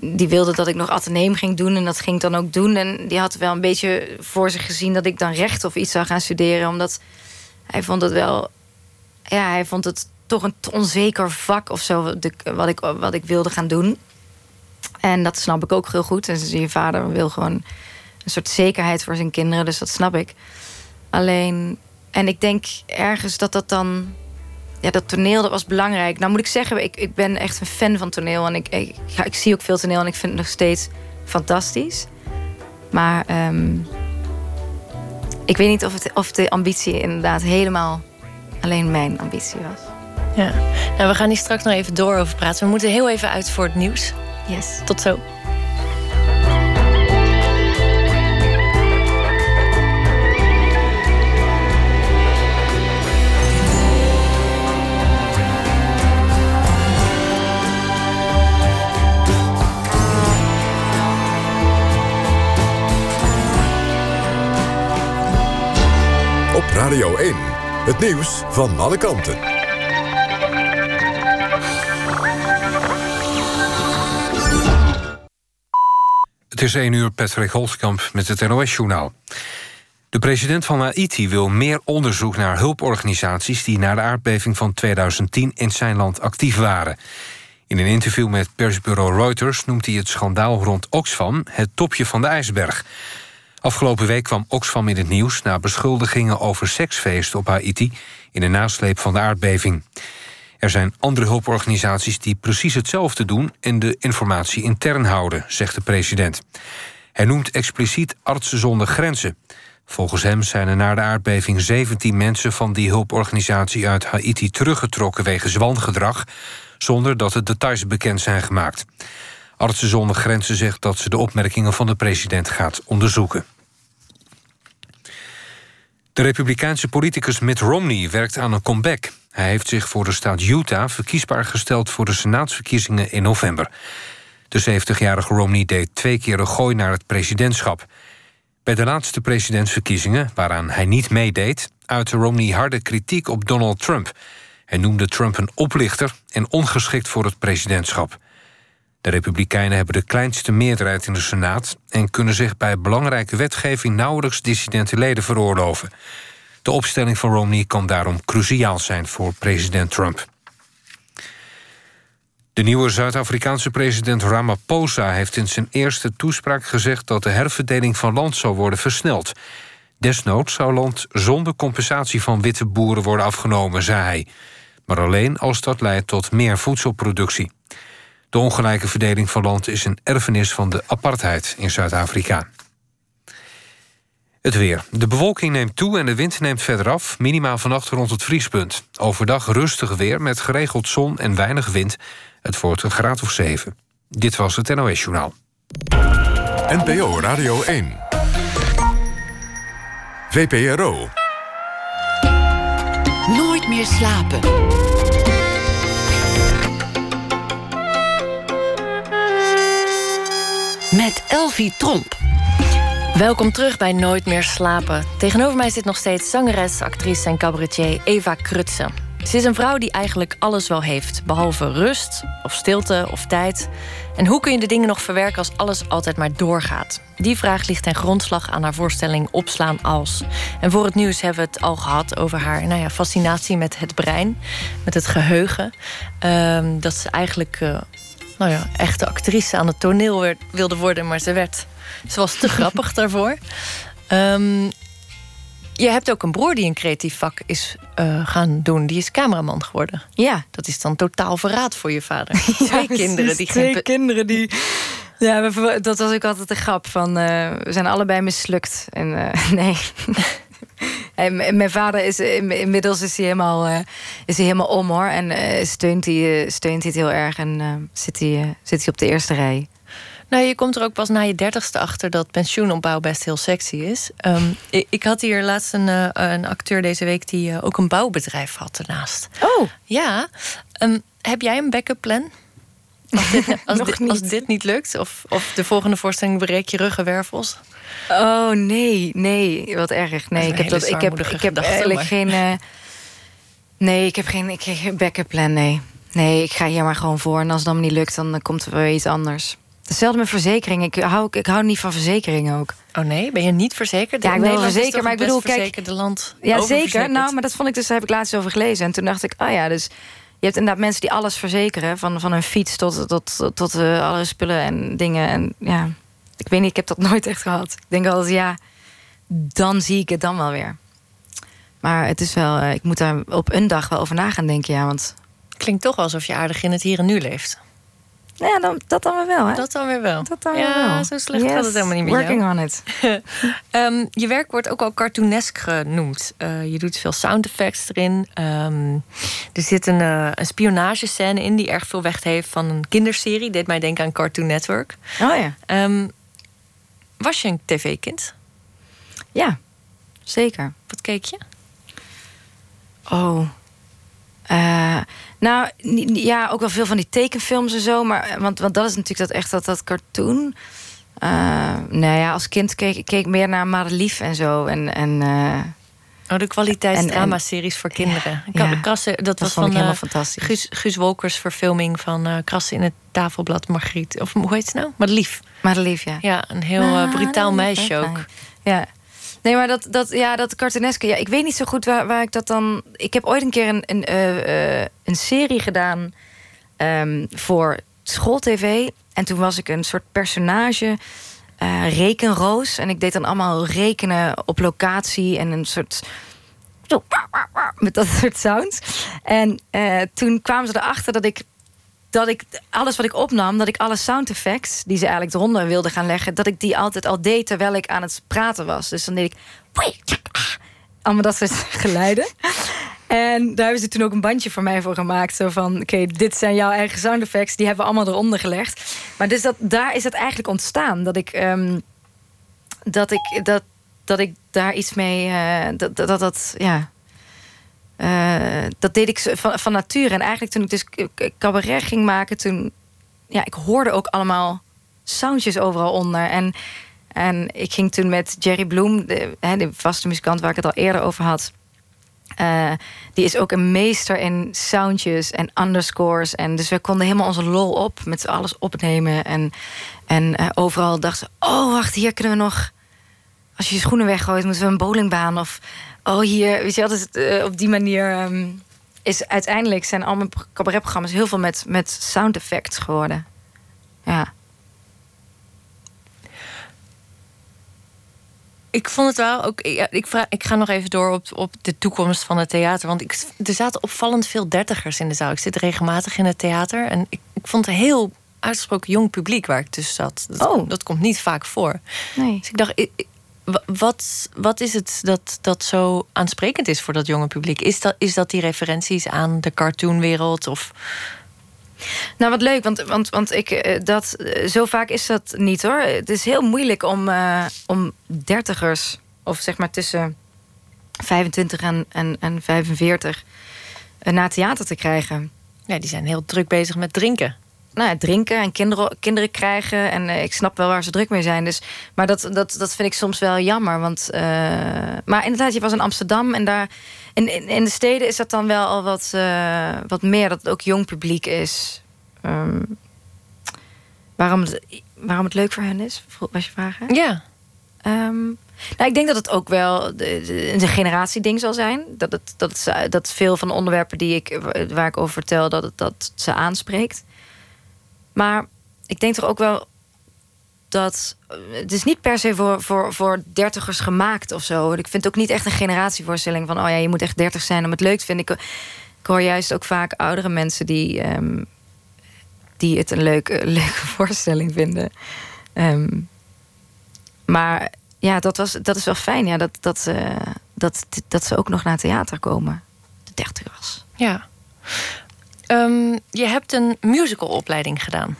die wilde dat ik nog ateneem ging doen en dat ging ik dan ook doen. En die had wel een beetje voor zich gezien dat ik dan recht of iets zou gaan studeren. Omdat hij vond het wel. Ja, hij vond het toch een onzeker vak of zo, wat ik, wat ik wilde gaan doen. En dat snap ik ook heel goed. En je vader wil gewoon een soort zekerheid voor zijn kinderen, dus dat snap ik. Alleen, en ik denk ergens dat dat dan. Ja, dat toneel dat was belangrijk. Nou moet ik zeggen, ik, ik ben echt een fan van toneel. En ik, ik, ja, ik zie ook veel toneel en ik vind het nog steeds fantastisch. Maar um, ik weet niet of, het, of de ambitie inderdaad helemaal alleen mijn ambitie was. Ja, nou, we gaan hier straks nog even door over praten. We moeten heel even uit voor het nieuws. Yes. Tot zo. Radio 1. Het nieuws van alle kanten. Het is 1 uur Patrick Holtkamp met het NOS-journaal. De president van Haiti wil meer onderzoek naar hulporganisaties... die na de aardbeving van 2010 in zijn land actief waren. In een interview met persbureau Reuters noemt hij het schandaal rond Oxfam... het topje van de ijsberg. Afgelopen week kwam Oxfam in het nieuws... na beschuldigingen over seksfeesten op Haiti... in de nasleep van de aardbeving. Er zijn andere hulporganisaties die precies hetzelfde doen... en de informatie intern houden, zegt de president. Hij noemt expliciet Artsen zonder Grenzen. Volgens hem zijn er na de aardbeving 17 mensen... van die hulporganisatie uit Haiti teruggetrokken wegens wangedrag... zonder dat de details bekend zijn gemaakt. Artsen zonder Grenzen zegt dat ze de opmerkingen van de president gaat onderzoeken. De republikeinse politicus Mitt Romney werkt aan een comeback. Hij heeft zich voor de staat Utah verkiesbaar gesteld... voor de senaatsverkiezingen in november. De 70-jarige Romney deed twee keer een gooi naar het presidentschap. Bij de laatste presidentsverkiezingen, waaraan hij niet meedeed... uitte Romney harde kritiek op Donald Trump. Hij noemde Trump een oplichter en ongeschikt voor het presidentschap. De Republikeinen hebben de kleinste meerderheid in de Senaat... en kunnen zich bij belangrijke wetgeving nauwelijks dissidente leden veroorloven. De opstelling van Romney kan daarom cruciaal zijn voor president Trump. De nieuwe Zuid-Afrikaanse president Ramaphosa heeft in zijn eerste toespraak gezegd dat de herverdeling van land zou worden versneld. Desnoods zou land zonder compensatie van witte boeren worden afgenomen, zei hij. Maar alleen als dat leidt tot meer voedselproductie. De ongelijke verdeling van land is een erfenis van de apartheid in Zuid-Afrika. Het weer. De bewolking neemt toe en de wind neemt verder af. Minimaal vannacht rond het vriespunt. Overdag rustig weer met geregeld zon en weinig wind. Het wordt een graad of 7. Dit was het NOS Journaal. NPO Radio 1. VPRO. Nooit meer slapen. Met Elvie Tromp. Welkom terug bij Nooit meer slapen. Tegenover mij zit nog steeds zangeres, actrice en cabaretier Eva Krutse. Ze is een vrouw die eigenlijk alles wel heeft, behalve rust of stilte of tijd. En hoe kun je de dingen nog verwerken als alles altijd maar doorgaat? Die vraag ligt ten grondslag aan haar voorstelling Opslaan als. En voor het nieuws hebben we het al gehad over haar nou ja, fascinatie met het brein, met het geheugen. Ehm, dat ze eigenlijk uh, nou ja, echte actrice aan het toneel werd, wilde worden, maar ze werd. Ze was te grappig daarvoor. Um, je hebt ook een broer die een creatief vak is uh, gaan doen. Die is cameraman geworden. Ja. Dat is dan totaal verraad voor je vader. twee kinderen die Twee kinderen die. Ja, dat was ook altijd een grap van. Uh, we zijn allebei mislukt. En uh, nee. en mijn vader is inmiddels is hij helemaal, is hij helemaal om hoor. En steunt, hij, steunt hij het heel erg. En zit, hij, zit hij op de eerste rij. Nou, je komt er ook pas na je dertigste achter dat pensioenopbouw best heel sexy is. Um, ik, ik, had hier laatst een, een acteur deze week die ook een bouwbedrijf had ernaast. Oh. Ja. Um, heb jij een backup plan? Als dit, als, dit, als dit, niet lukt? Of, of de volgende voorstelling breek je ruggenwervels? Oh nee, nee, wat erg. Nee, ik heb, dat, ik heb, ik heb eigenlijk geen. Uh, nee, ik heb geen, ik heb geen backup plan. Nee. nee, ik ga hier maar gewoon voor. En als het dan niet lukt, dan komt er weer iets anders. Hetzelfde met verzekering. Ik hou, ik hou niet van verzekeringen ook. Oh nee, ben je niet verzekerd? Ja, ik ben verzekerd, maar ik bedoel, kijk... de land Ja, zeker. Nou, maar dat vond ik dus, daar heb ik laatst over gelezen. En toen dacht ik, oh ja, dus... Je hebt inderdaad mensen die alles verzekeren. Van, van een fiets tot, tot, tot, tot uh, alle spullen en dingen. En ja, ik weet niet, ik heb dat nooit echt gehad. Ik denk altijd, ja, dan zie ik het dan wel weer. Maar het is wel, uh, ik moet daar op een dag wel over na gaan denken, ja. Want... Klinkt toch alsof je aardig in het hier en nu leeft. Ja, dan, dat dan weer wel, hè? Dat dan weer wel. Dat dan ja, wel. zo slecht yes, gaat het helemaal niet meer. Working on it. um, je werk wordt ook al cartoonesk genoemd. Uh, je doet veel sound effects erin. Um, er zit een, uh, een spionagescène in die erg veel weg heeft van een kinderserie. Deed mij denken aan Cartoon Network. Oh ja. Um, was je een tv-kind? Ja, zeker. Wat keek je? Oh, uh, nou, ja, ook wel veel van die tekenfilms en zo. Maar, want, want dat is natuurlijk dat echt dat, dat cartoon. Uh, nou ja, als kind keek ik keek meer naar Madelief en zo. En, en uh, Oh, de kwaliteitsdrama-series voor kinderen. Ja, Ja, Krassen, dat, dat was van helemaal eh, fantastisch. Guus, Guus Wolkers verfilming van eh Krassen in het tafelblad Margriet. Of hoe heet het nou? Madelief. Madelief, ja. Ja, een heel eh, brutaal meisje ook. Ja. Nee, maar dat, dat, ja, dat cartooneske, ja, ik weet niet zo goed waar, waar ik dat dan... Ik heb ooit een keer een, een, eh, eh, een serie gedaan ehm, voor schooltv. En toen was ik een soort personage, rekenroos. En ik deed dan allemaal rekenen op locatie en een soort... zo, Met dat soort sounds. En toen kwamen ze erachter dat ik dat ik alles wat ik opnam, dat ik alle sound effects die ze eigenlijk eronder wilden gaan leggen, dat ik die altijd al deed terwijl ik aan het praten was. Dus dan deed ik allemaal dat soort geluiden. En daar hebben ze toen ook een bandje voor mij voor gemaakt. Zo van, oké, dit zijn jouw eigen sound effects. Die hebben we allemaal eronder gelegd. Maar dus dat, daar is het eigenlijk ontstaan. Dat ik, ehm, dat ik, dat, dat ik daar iets mee... eh, dat, dat, dat, ja... Eh, dat deed ik van, van nature. En eigenlijk toen ik dus cabaret ging maken... toen, ja, ik hoorde ook allemaal soundjes overal onder. En, en ik ging toen met Jerry Bloem... De, de vaste muzikant waar ik het al eerder over had... eh, die is ook een meester in soundjes en underscores. En dus we konden helemaal onze lol op met alles opnemen. En, en eh, overal dachten we, oh wacht, hier kunnen we nog... Als je je schoenen weggooit, moeten we een bowlingbaan. Of, oh hier, weet je wel, dus, eh, op die manier... ehm, is uiteindelijk zijn al mijn cabaretprogramma's heel veel met, met sound effects geworden. Ja. Ik vond het wel ook. Ja, ik, vraag, ik ga nog even door op, op de toekomst van het theater. Want ik, er zaten opvallend veel dertigers in de zaal. Ik zit regelmatig in het theater. En ik, ik vond een heel uitgesproken jong publiek waar ik tussen zat. Dat, Oh. dat komt niet vaak voor. Nee. Dus ik dacht, wat, wat is het dat, dat zo aansprekend is voor dat jonge publiek? Is dat, is dat die referenties aan de cartoonwereld? Of Nou, wat leuk, want, want, want ik, eh, dat, eh, zo vaak is dat niet hoor. Het is heel moeilijk om, eh, om dertigers, of zeg maar tussen 25 en, en, en 45, eh, naar theater te krijgen. ja, die zijn heel druk bezig met drinken. Nou, ja, drinken en kinderen, kinderen krijgen. En eh, ik snap wel waar ze druk mee zijn. Dus, maar dat, dat, dat vind ik soms wel jammer. Want, eh, maar inderdaad, je was in Amsterdam. En daar, in, in, in de steden is dat dan wel al wat, eh, wat meer. Dat het ook jong publiek is. Ehm, waarom, het, waarom het leuk voor hen is, was je vraag. hè? Ja, Ehm, nou, ik denk dat het ook wel een generatieding zal zijn. Dat, het, dat, het, dat veel van de onderwerpen die ik, waar ik over vertel, dat het dat ze aanspreekt. Maar ik denk toch ook wel dat. Het is niet per se voor, voor, voor dertigers gemaakt of zo. Ik vind het ook niet echt een generatievoorstelling van. Oh ja, je moet echt dertig zijn om het leuk te vinden. Ik, hoor juist ook vaak oudere mensen die, ehm, die het een leuke, leuke voorstelling vinden. Ehm, maar ja, dat, was, dat is wel fijn. Ja, dat, dat, eh, dat, dat ze ook nog naar theater komen. De dertigers. ja. Ehm, je hebt een musicalopleiding gedaan.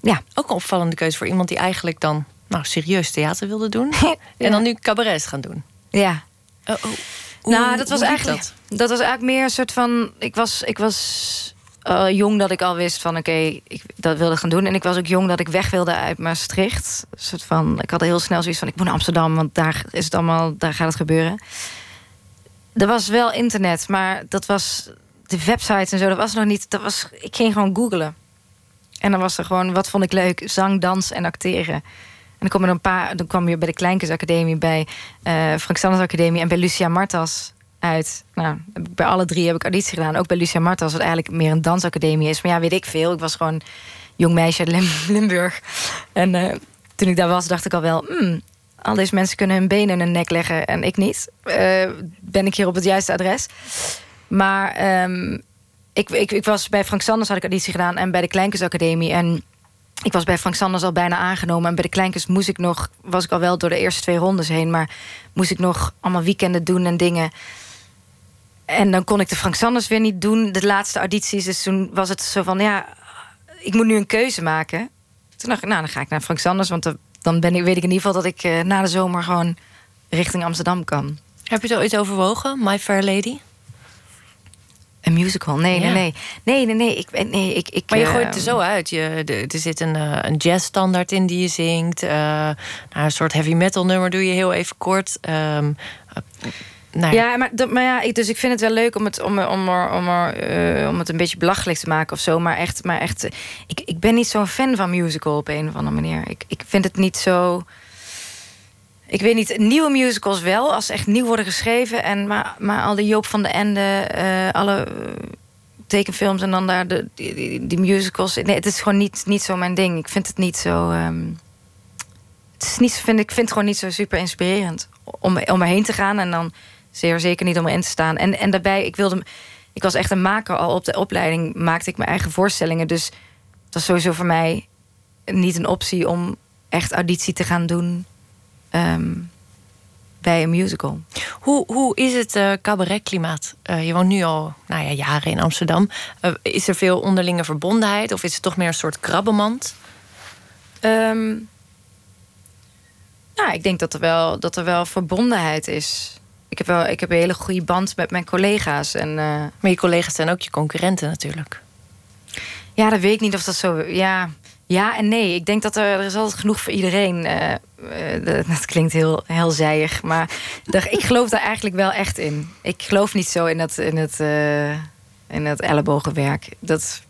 Ja. Ook een opvallende keuze voor iemand die eigenlijk dan nou, serieus theater wilde doen. En dan nu cabaret gaan doen. Ja. Oh, oh. Hoe- nou, dat was eigenlijk. dat? Dat? was eigenlijk meer een soort van. Ik was, ik was eh, jong dat ik al wist van oké, ik dat wilde gaan doen. En ik was ook jong dat ik weg wilde uit Maastricht. Een soort van. Ik had heel snel zoiets van ik moet naar Amsterdam, want daar is het allemaal, daar gaat het gebeuren. Er was wel internet, maar dat was de websites en zo. Dat was nog niet. Dat was. Ik ging gewoon googlen. En dan was er gewoon wat vond ik leuk: zang, dans en acteren. En dan kwam er een paar. Dan kwam je bij de Kleinkunstacademie, bij eh Frank Sanders Academie en bij Lucia Martas uit. Nou, bij alle drie heb ik auditie gedaan. Ook bij Lucia Martas, wat eigenlijk meer een dansacademie is. Maar ja, weet ik veel. Ik was gewoon jong meisje uit Lim- Limburg. En eh, toen ik daar was, dacht ik al wel. Hmm, al deze mensen kunnen hun benen in hun nek leggen en ik niet. Eh, ben ik hier op het juiste adres? Maar ehm, ik, ik, ik was bij Frank Sanders had ik auditie gedaan en bij de Kleinkunstacademie. En ik was bij Frank Sanders al bijna aangenomen. En bij de Kleinkunst moest ik nog, was ik al wel door de eerste twee rondes heen, maar moest ik nog allemaal weekenden doen en dingen. En dan kon ik de Frank Sanders weer niet doen, de laatste audities. Dus toen was het zo van, ja, ik moet nu een keuze maken. Toen dacht ik, nou, dan ga ik naar Frank Sanders. Want dan- ben ik, weet ik in ieder geval dat ik eh, na de zomer gewoon richting Amsterdam kan. Heb je ooit overwogen, My Fair Lady? Een musical? Nee, Ja. nee, nee. Nee, nee, nee. Ik, ben- nee, ik, ik, Maar je eh, gooit het er zo uit. Je, de- er zit een, eh, een jazzstandaard in die je zingt. eh, nou, een soort heavy metal nummer doe je heel even kort. Ehm, nou ja, maar, dat, maar ja, ik, dus ik vind het wel leuk om het, om, om, er, om, er, eh, om het een beetje belachelijk te maken of zo. Maar echt, maar echt ik, ik ben niet zo'n fan van musical op een of andere manier. Ik, ik vind het niet zo. Ik weet niet, nieuwe musicals wel, als ze echt nieuw worden geschreven. En, maar, maar al die Joop van de Ende, eh, alle eh, tekenfilms en dan daar de, die, musicals. Nee, het is gewoon niet, niet zo mijn ding. Ik vind het niet zo. Ehm, het is niet, vind, ik vind het gewoon niet zo super inspirerend om, om erheen te gaan en dan zeer zeker niet om erin te staan. En, en daarbij, ik wilde. Ik was echt een maker al op de opleiding, maakte ik mijn eigen voorstellingen. Dus het was sowieso voor mij niet een optie om echt auditie te gaan doen ehm, bij een musical. Hoe, hoe is het uh, cabaretklimaat? Uh, je woont nu al nou ja, jaren in Amsterdam. Uh, is er veel onderlinge verbondenheid of is het toch meer een soort krabbenmand? Um, nou, ik denk dat er wel, dat er wel verbondenheid is. Ik heb, wel, ik heb een hele goede band met mijn collega's. En, Maar je collega's zijn ook je concurrenten natuurlijk. Ja, dat weet ik niet of dat zo... Ja, ja en nee. Ik denk dat er, er is altijd genoeg voor iedereen. Uh, uh, dat klinkt heel, heel zijig. Maar ik geloof daar eigenlijk wel echt in. Ik geloof niet zo in dat, in het, uh, in het ellebogenwerk. Dat,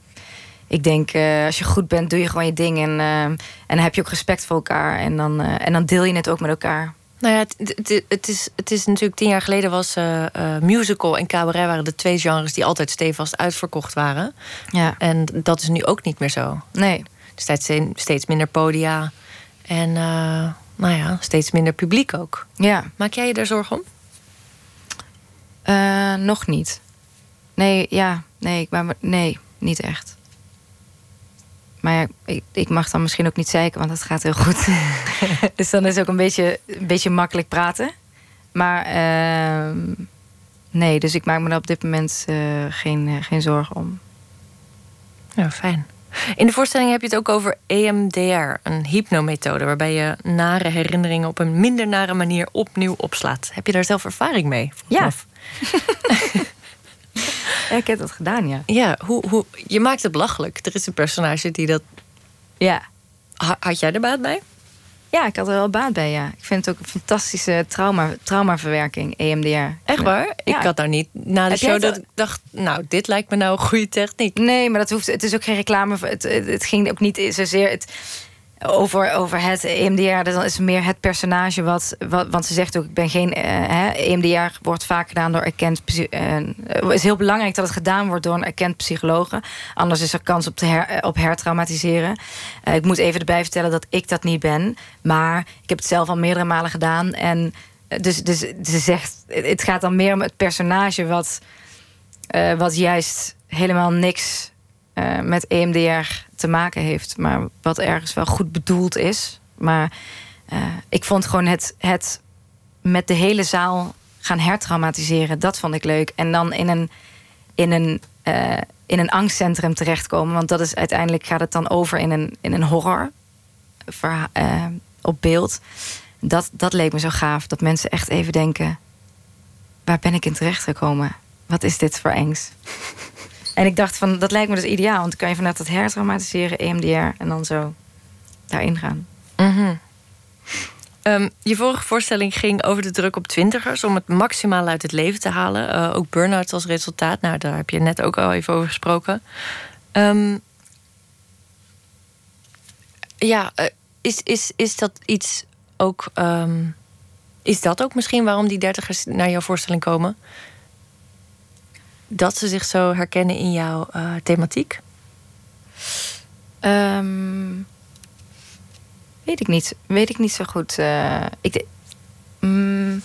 ik denk, als je goed bent, doe je gewoon je ding. En, en dan heb je ook respect voor elkaar. En dan, en dan deel je het ook met elkaar. Nou ja, het, het, het, is, het is natuurlijk tien jaar geleden was uh, uh, musical en cabaret waren de twee genres die altijd stevast uitverkocht waren. Ja. En dat is nu ook niet meer zo. Nee. Staat steeds minder podia en uh, nou ja, steeds minder publiek ook. Ja. Maak jij je daar zorgen om? nog niet. Nee, ja, nee, maar nee, niet echt. Maar ik, ik, mag dan misschien ook niet zeiken, want het gaat heel goed. dus dan is het ook een beetje, een beetje makkelijk praten. Maar uh, nee, dus ik maak me er op dit moment uh, geen, geen zorgen om. Ja, fijn. In de voorstelling heb je het ook over EMDR, een hypnomethode... waarbij je nare herinneringen op een minder nare manier opnieuw opslaat. Heb je daar zelf ervaring mee? Ja. Ja, ik heb dat gedaan, ja. Ja, hoe, hoe, je maakt het belachelijk. Er is een personage die dat... Ja. Ha, had jij er baat bij? Ja, ik had er wel baat bij, ja. Ik vind het ook een fantastische trauma, traumaverwerking, EMDR. Echt waar? Ja. Ik had daar niet na de Heb show dat ik dacht... nou, dit lijkt me nou een goede techniek. Nee, maar dat hoeft, het is ook geen reclame. Het, het ging ook niet zozeer... Het, over, over het EMDR, dat is meer het personage wat. Want ze zegt ook: ik ben geen. Uh, hè, EMDR wordt vaak gedaan door erkend. Het is heel belangrijk dat het gedaan wordt door een erkend psycholoog. Anders is er kans op, te her, op hertraumatiseren. Ik moet even erbij vertellen dat ik dat niet ben. Maar ik heb het zelf al meerdere malen gedaan. En dus, dus ze zegt: het gaat dan meer om het personage wat, wat juist helemaal niks uh, met EMDR te maken heeft, maar wat ergens wel goed bedoeld is. Maar uh, ik vond gewoon het, het met de hele zaal gaan hertraumatiseren, dat vond ik leuk. En dan in een, in een, uh, in een angstcentrum terechtkomen, want dat is uiteindelijk gaat het dan over in een, in een horror op beeld. Dat, dat leek me zo gaaf, dat mensen echt even denken: waar ben ik in terechtgekomen? Wat is dit voor engs? En ik dacht van, dat lijkt me dus ideaal. Want dan kan je vanuit dat hertraumatiseren, EMDR... en dan zo daarin gaan. -hmm. um, je vorige voorstelling ging over de druk op twintigers... om het maximaal uit het leven te halen. Uh, ook burn-out als resultaat. Nou, daar heb je net ook al even over gesproken. Um, ja, uh, is, is, is dat iets ook... Um, is dat ook misschien waarom die dertigers naar jouw voorstelling komen? Dat ze zich zo herkennen in jouw uh, thematiek? Um, weet ik niet. Weet ik niet zo goed. Uh, ik mm,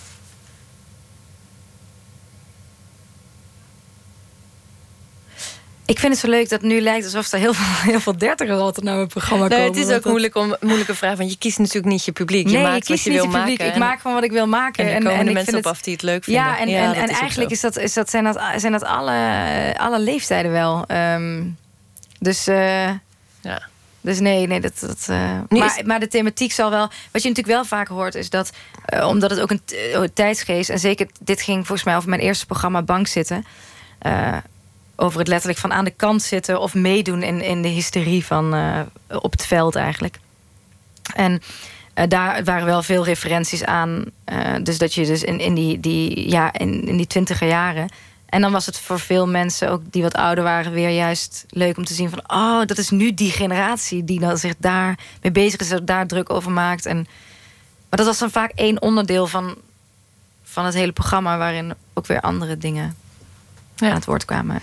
Ik vind het zo leuk dat het nu lijkt alsof er heel veel, heel veel dertigers altijd naar mijn programma nee, komen. Het is ook moeilijk om, moeilijke vraag, want je kiest natuurlijk niet je publiek. Je nee, maakt kies wat je niet wil je publiek. maken. Ik maak gewoon wat ik wil maken. En er en, komen en mensen vind op het, af die het leuk vinden. Ja, en, ja, en, is eigenlijk is dat, is dat, zijn, dat, zijn dat alle, alle leeftijden wel. Um, dus... Uh, ja. Dus nee, nee, dat. dat uh, maar, maar de thematiek zal wel. Wat je natuurlijk wel vaak hoort, is dat. Uh, omdat het ook een tijdsgeest. En zeker, dit ging volgens mij over mijn eerste programma Bank zitten. Over het letterlijk van aan de kant zitten of meedoen in, in de hysterie van. op het veld eigenlijk. En Eh, daar waren wel veel referenties aan. Eh, dus dat je dus in, in die, die, ja, in, in die twintiger jaren. En dan was het voor veel mensen, ook die wat ouder waren, weer juist leuk om te zien van, oh, dat is nu die generatie die dan zich daar mee bezig is, daar druk over maakt. En, maar dat was dan vaak één onderdeel van, van het hele programma, waarin ook weer andere dingen Ja. aan het woord kwamen.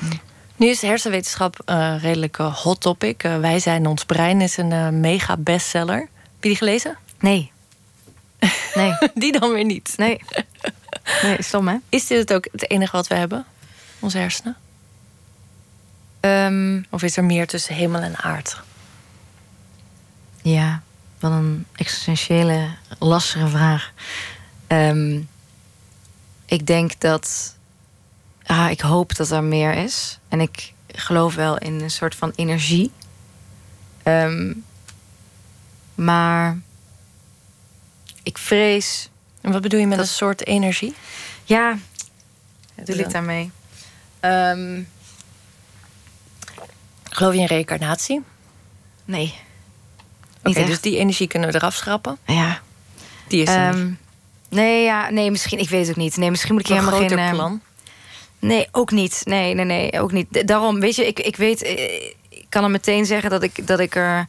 Nu is hersenwetenschap een redelijk eh, hot topic. Eh, Wij zijn ons brein is een eh, mega bestseller. Heb je die gelezen? Nee. Nee, Die dan weer niet. nee. Nee, stom hè? Is dit het ook het enige wat we hebben? Onze hersenen? Ehm, Of is er meer tussen hemel en aard? Ja, wat een existentiële, lastige vraag. Ehm, ik denk dat. Ah, ik hoop dat er meer is. En ik geloof wel in een soort van energie. Ehm, maar ik vrees. En wat bedoel je met Dat- een soort energie? Ja, doe bedoel ik daarmee? Ehm, Geloof je in reïncarnatie? nee. Oké, dus die energie kunnen we eraf schrappen. Ja. Die is er niet. Ehm, nee, ja, nee, misschien. Ik weet het ook niet. Nee, misschien moet ik helemaal geen. plan. Nee, ook niet. Nee, nee, nee, ook niet. Daarom, weet je, ik, ik weet, eh, ik kan er meteen zeggen dat ik, dat ik er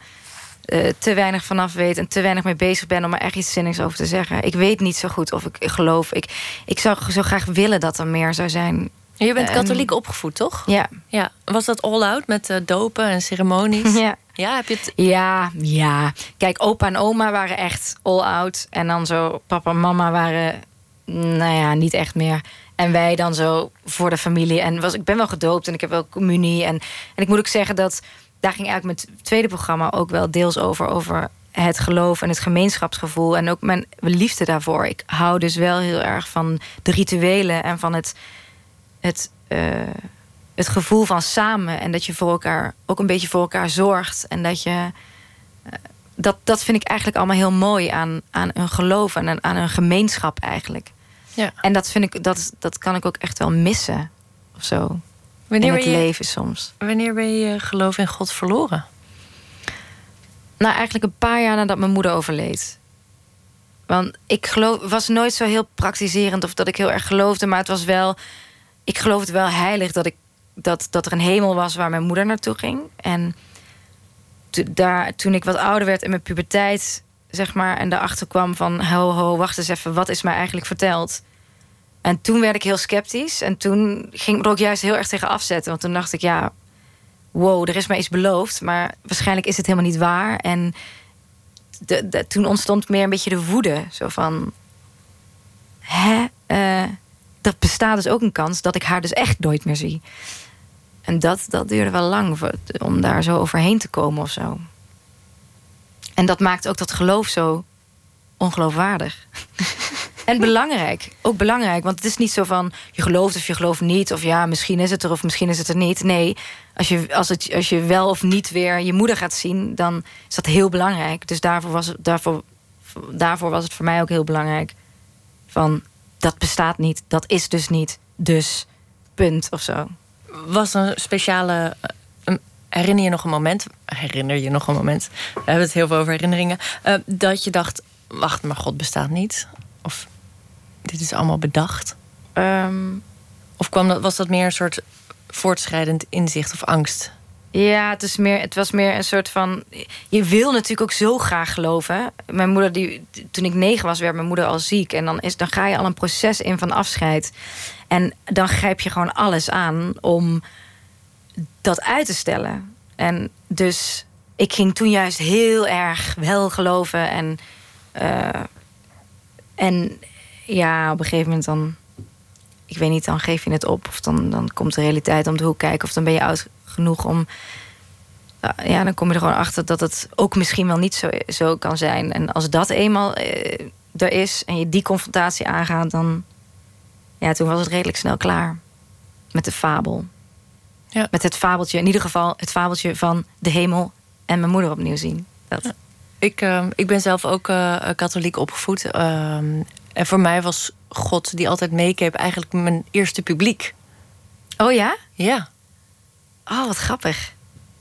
eh, te weinig vanaf weet en te weinig mee bezig ben om er echt iets zinnigs over te zeggen. Ik weet niet zo goed of ik geloof. Ik, ik zou zo graag willen dat er meer zou zijn. Je bent Ehm, katholiek opgevoed, toch? Ja, Ja. Was dat all-out met eh, dopen en ceremonies? ja. Ja, heb je het... Ja, ja. Kijk, opa en oma waren echt all out. En dan zo, papa en mama waren, nou ja, niet echt meer. En wij dan zo voor de familie. En was, ik ben wel gedoopt en ik heb wel communie. En, en ik moet ook zeggen dat daar ging eigenlijk mijn tweede programma ook wel deels over. Over het geloof en het gemeenschapsgevoel. En ook mijn liefde daarvoor. Ik hou dus wel heel erg van de rituelen en van het, het, eh, het gevoel van samen. En dat je voor elkaar ook een beetje voor elkaar zorgt. En dat je. eh, dat, dat vind ik eigenlijk allemaal heel mooi aan, aan een geloof en aan, aan een gemeenschap eigenlijk. Ja. En dat vind ik, dat, dat kan ik ook echt wel missen. Of zo. Wanneer in het je, leven soms. wanneer ben je je geloof in God verloren? Nou, eigenlijk een paar jaar nadat mijn moeder overleed. Want ik geloof, was nooit zo heel praktiserend of dat ik heel erg geloofde, maar het was wel. Ik geloofde wel heilig dat, ik, dat, dat er een hemel was waar mijn moeder naartoe ging. En to- daar, toen ik wat ouder werd in mijn puberteit, zeg maar, en daarachter kwam van: ho, ho, wacht eens even, wat is mij eigenlijk verteld? En toen werd ik heel sceptisch. En toen ging ik ook juist heel erg tegen afzetten. Want toen dacht ik, ja, wow, er is mij iets beloofd. Maar waarschijnlijk is het helemaal niet waar. En de, toen ontstond meer een beetje de woede. Zo van, hè? Eh, dat bestaat dus ook een kans dat ik haar dus echt nooit meer zie. En dat, dat duurde wel lang om daar zo overheen te komen of zo. En dat maakt ook dat geloof zo ongeloofwaardig. En belangrijk. Ook belangrijk. Want het is niet zo van je gelooft of je gelooft niet. Of ja, misschien is het er of misschien is het er niet. Nee, als je, als het, als je wel of niet weer je moeder gaat zien, dan is dat heel belangrijk. Dus daarvoor was het, daarvoor, daarvoor was het voor mij ook heel belangrijk. Van dat bestaat niet. Dat is dus niet. Dus punt of zo. Was er een speciale. Herinner je nog een moment? Herinner je nog een moment? We hebben het heel veel over herinneringen. eh, dat je dacht: wacht, maar God bestaat niet? Of dit is allemaal bedacht? Ehm, Of kwam dat, was dat meer een soort voortschrijdend inzicht of angst? Ja, het, is meer, het was meer een soort van. Je wil natuurlijk ook zo graag geloven. Mijn moeder, die, toen ik negen was, werd mijn moeder al ziek. En dan, is, dan ga je al een proces in van afscheid. En dan grijp je gewoon alles aan om dat uit te stellen. En dus ik ging toen juist heel erg wel geloven. En, eh, en ja, op een gegeven moment dan ik weet niet, dan geef je het op. Of dan, dan komt de realiteit om de hoek kijken. Of dan ben je oud genoeg om. Ja, dan kom je er gewoon achter dat het ook misschien wel niet zo, zo kan zijn. En als dat eenmaal eh, er is en je die confrontatie aangaat, dan. Ja, toen was het redelijk snel klaar. Met de fabel. Ja. Met het fabeltje, in ieder geval het fabeltje van de hemel en mijn moeder opnieuw zien. Dat. Ik, eh, ik ben zelf ook eh, katholiek opgevoed. ehm, en voor mij was God, die altijd meekeep, eigenlijk mijn eerste publiek. Oh ja? Ja. Oh, wat grappig.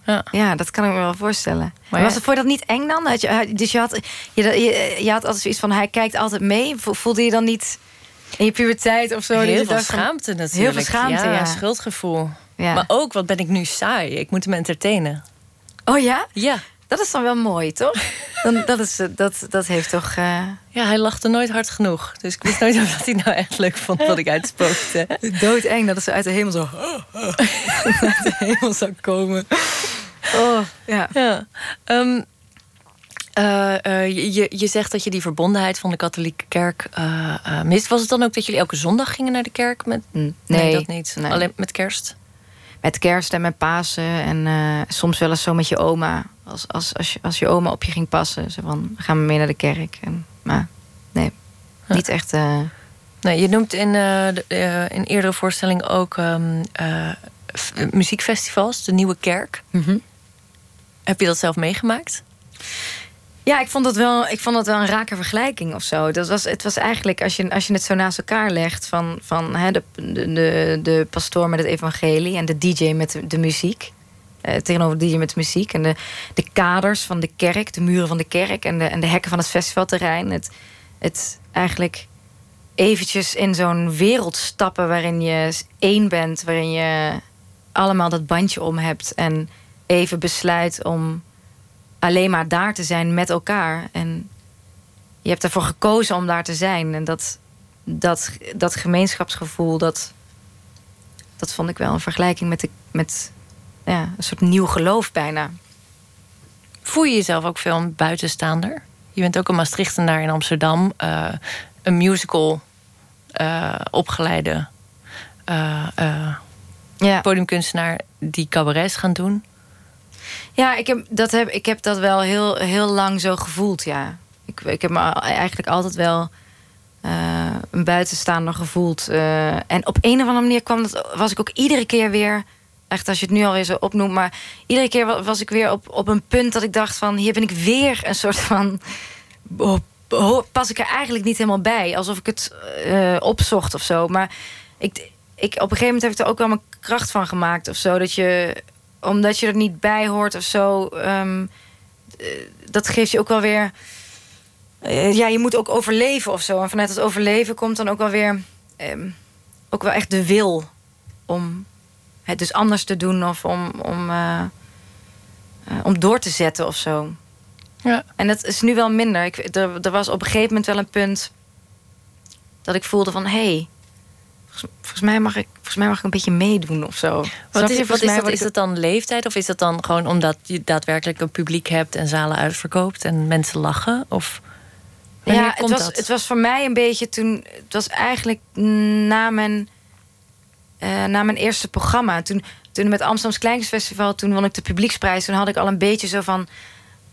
Ja. Ja, dat kan ik me wel voorstellen. Maar was het voor je dat niet eng dan? Had je, dus je had, je, je, je had altijd zoiets van, hij kijkt altijd mee. Voelde je dan niet in je puberteit of zo? Heel veel schaamte natuurlijk. Heel veel schaamte, ja. schuldgevoel. Ja. Maar ook, wat ben ik nu saai? Ik moet hem entertainen. Oh ja? Ja. Dat is dan wel mooi, toch? Dan, dat, is, eh, dat, dat heeft toch... eh, Ja, hij lachte nooit hard genoeg. Dus ik wist nooit of hij nou echt leuk vond wat ik uitspookte. doodeng dat zo uit de hemel zo... uit de hemel zou komen. Oh, ja. Ja. Eh, je- je, zegt dat je die verbondenheid van de katholieke kerk mist. Was het dan ook dat jullie elke zondag gingen naar de kerk? Met... Nee, Nee, dat niet. nee. Alleen met kerst? Met kerst en met Pasen. En eh, soms wel eens zo met je oma. Als, als, als, je, als je oma op je ging passen. Zo van, gaan we mee naar de kerk. En, maar nee, niet echt... eh, Nee, je noemt in, de, eh, in eerdere voorstellingen ook ehm, eh, muziekfestivals, de Nieuwe Kerk. mhm. Heb je dat zelf meegemaakt? Ja, ik vond dat wel, ik vond dat wel een rake vergelijking of zo. Dat was, het was eigenlijk, als je, als je het zo naast elkaar legt... van, van hè, de, de, de, pastoor met het evangelie en de DJ met de, muziek... eh, tegenover de DJ met muziek... en de, de kaders van de kerk, de muren van de kerk... en de, en de hekken van het festivalterrein. Het, het eigenlijk eventjes in zo'n wereld stappen... waarin je één bent, waarin je allemaal dat bandje om hebt... en even besluit om alleen maar daar te zijn met elkaar. En je hebt ervoor gekozen om daar te zijn. En dat, dat, dat gemeenschapsgevoel, dat, dat vond ik wel een vergelijking met, de, met ja, een soort nieuw geloof bijna. Voel je jezelf ook veel een buitenstaander? Je bent ook een Maastrichtenaar in Amsterdam. eh, een musical eh, opgeleide eh, Ja, podiumkunstenaar die cabarets gaan doen. Ja ik, heb, dat heb, ik heb dat wel heel, heel lang zo gevoeld, ja. Ik, ik heb me eigenlijk altijd wel eh, een buitenstaander gevoeld. eh, en op een of andere manier kwam dat, was ik ook iedere keer weer... Echt als je het nu alweer zo opnoemt. Maar iedere keer wa- was ik weer op, op een punt dat ik dacht van... hier ben ik weer een soort van... pas ik er eigenlijk niet helemaal bij. Alsof ik het eh, opzocht of zo. Maar ik, ik, op een gegeven moment heb ik er ook wel mijn kracht van gemaakt of zo. Dat je, omdat je er niet bij hoort of zo... ehm, eh, dat geeft je ook wel weer... eh, ja, je moet ook overleven of zo. En vanuit het overleven komt dan ook wel weer... ehm, ook wel echt de wil om het dus anders te doen... of om, om, eh, om door te zetten of zo. Ja. En dat is nu wel minder. Ik, er, er was op een gegeven moment wel een punt dat ik voelde van hé, hey, volgens, mij mag ik, volgens mij mag ik een beetje meedoen of zo. Wat je? is, Volgens wat is, mij dat, is dan leeftijd? Of is dat dan gewoon omdat je daadwerkelijk een publiek hebt en zalen uitverkoopt en mensen lachen? Of wanneer Ja, het was, dat? het was voor mij een beetje toen. Het was eigenlijk na mijn, eh, na mijn eerste programma. Toen, toen met Amsterdams Kleinkunstfestival, toen won ik de publieksprijs. Toen had ik al een beetje zo van.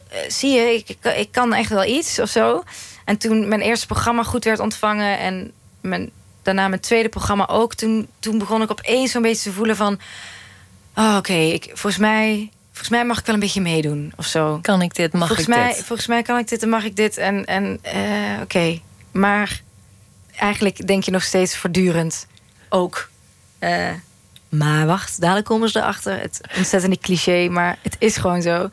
eh, zie je, ik, ik, ik kan echt wel iets of zo. En toen mijn eerste programma goed werd ontvangen en mijn, daarna mijn tweede programma ook. Toen, toen begon ik opeens zo'n beetje te voelen van. Oh, oké, ik volgens mij. Volgens mij mag ik wel een beetje meedoen of zo kan ik dit? Mag volgens ik mij, dit? Volgens mij kan ik dit en mag ik dit. En, en eh, oké. Maar eigenlijk denk je nog steeds voortdurend ook. eh, maar wacht, dadelijk komen ze erachter. Het ontzettende cliché, maar het is gewoon zo.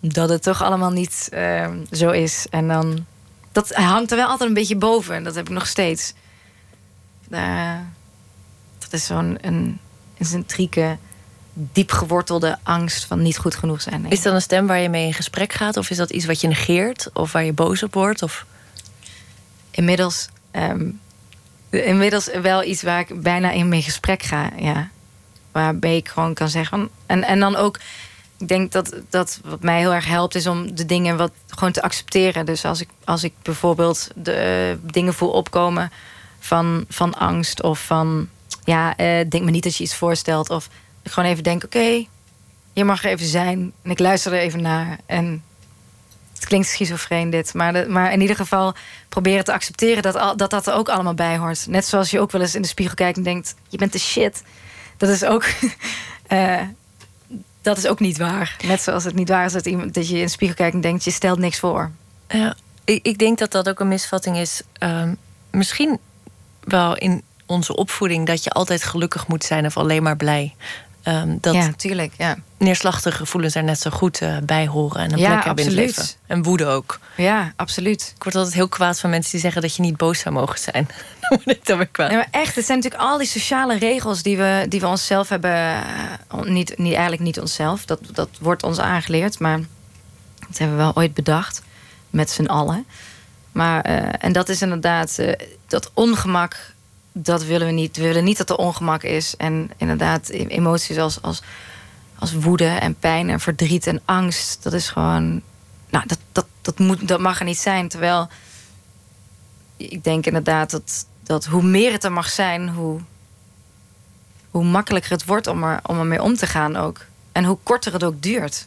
Dat het toch allemaal niet eh, zo is. En dan. Dat hangt er wel altijd een beetje boven. En dat heb ik nog steeds. Daar- dat is zo'n een, een centrieke, diep gewortelde angst van niet goed genoeg zijn. Is dat een stem waar je mee in gesprek gaat? Of is dat iets wat je negeert? Of waar je boos op wordt? Of... inmiddels, ehm, inmiddels wel iets waar ik bijna in mee gesprek ga. Ja. Waarbij ik gewoon kan zeggen. En, en dan ook, ik denk dat, dat wat mij heel erg helpt, is om de dingen wat gewoon te accepteren. Dus als ik, als ik bijvoorbeeld de eh, dingen voel opkomen van, van angst of van ja, eh, denk me niet dat je iets voorstelt. Of gewoon even denk, oké, je mag er even zijn. En ik luister er even naar. En het klinkt schizofreen dit. Maar, de, maar in ieder geval proberen te accepteren dat, al, dat dat er ook allemaal bij hoort. Net zoals je ook wel eens in de spiegel kijkt en denkt... je bent de shit. Dat is ook... eh, dat is ook niet waar. Net zoals het niet waar is dat, iemand, dat je in de spiegel kijkt en denkt... je stelt niks voor. Ja, ik, ik denk dat dat ook een misvatting is. Ehm, misschien wel in onze opvoeding dat je altijd gelukkig moet zijn of alleen maar blij. ehm, dat ja, tuurlijk. Ja. neerslachtige gevoelens er net zo goed eh, bij horen en een Ja, plek hebben in het leven. En woede ook. ja, absoluut. Ik word altijd heel kwaad van mensen die zeggen dat je niet boos zou mogen zijn. Dan word ik dan weer kwaad. Maar echt, het zijn natuurlijk al die sociale regels die we, die we onszelf hebben. eh, niet, niet, eigenlijk niet onszelf, dat, dat wordt ons aangeleerd, maar dat hebben we wel ooit bedacht. Met z'n allen. Maar, eh, en dat is inderdaad, dat ongemak, dat willen we niet. We willen niet dat er ongemak is. En inderdaad, e- emoties als, als, als woede en pijn en verdriet en angst, dat is gewoon. Nou, dat, dat, dat, moet, dat mag er niet zijn. Terwijl ik denk inderdaad dat, dat hoe meer het er mag zijn, hoe, hoe makkelijker het wordt om, er, om ermee om te gaan ook. En hoe korter het ook duurt.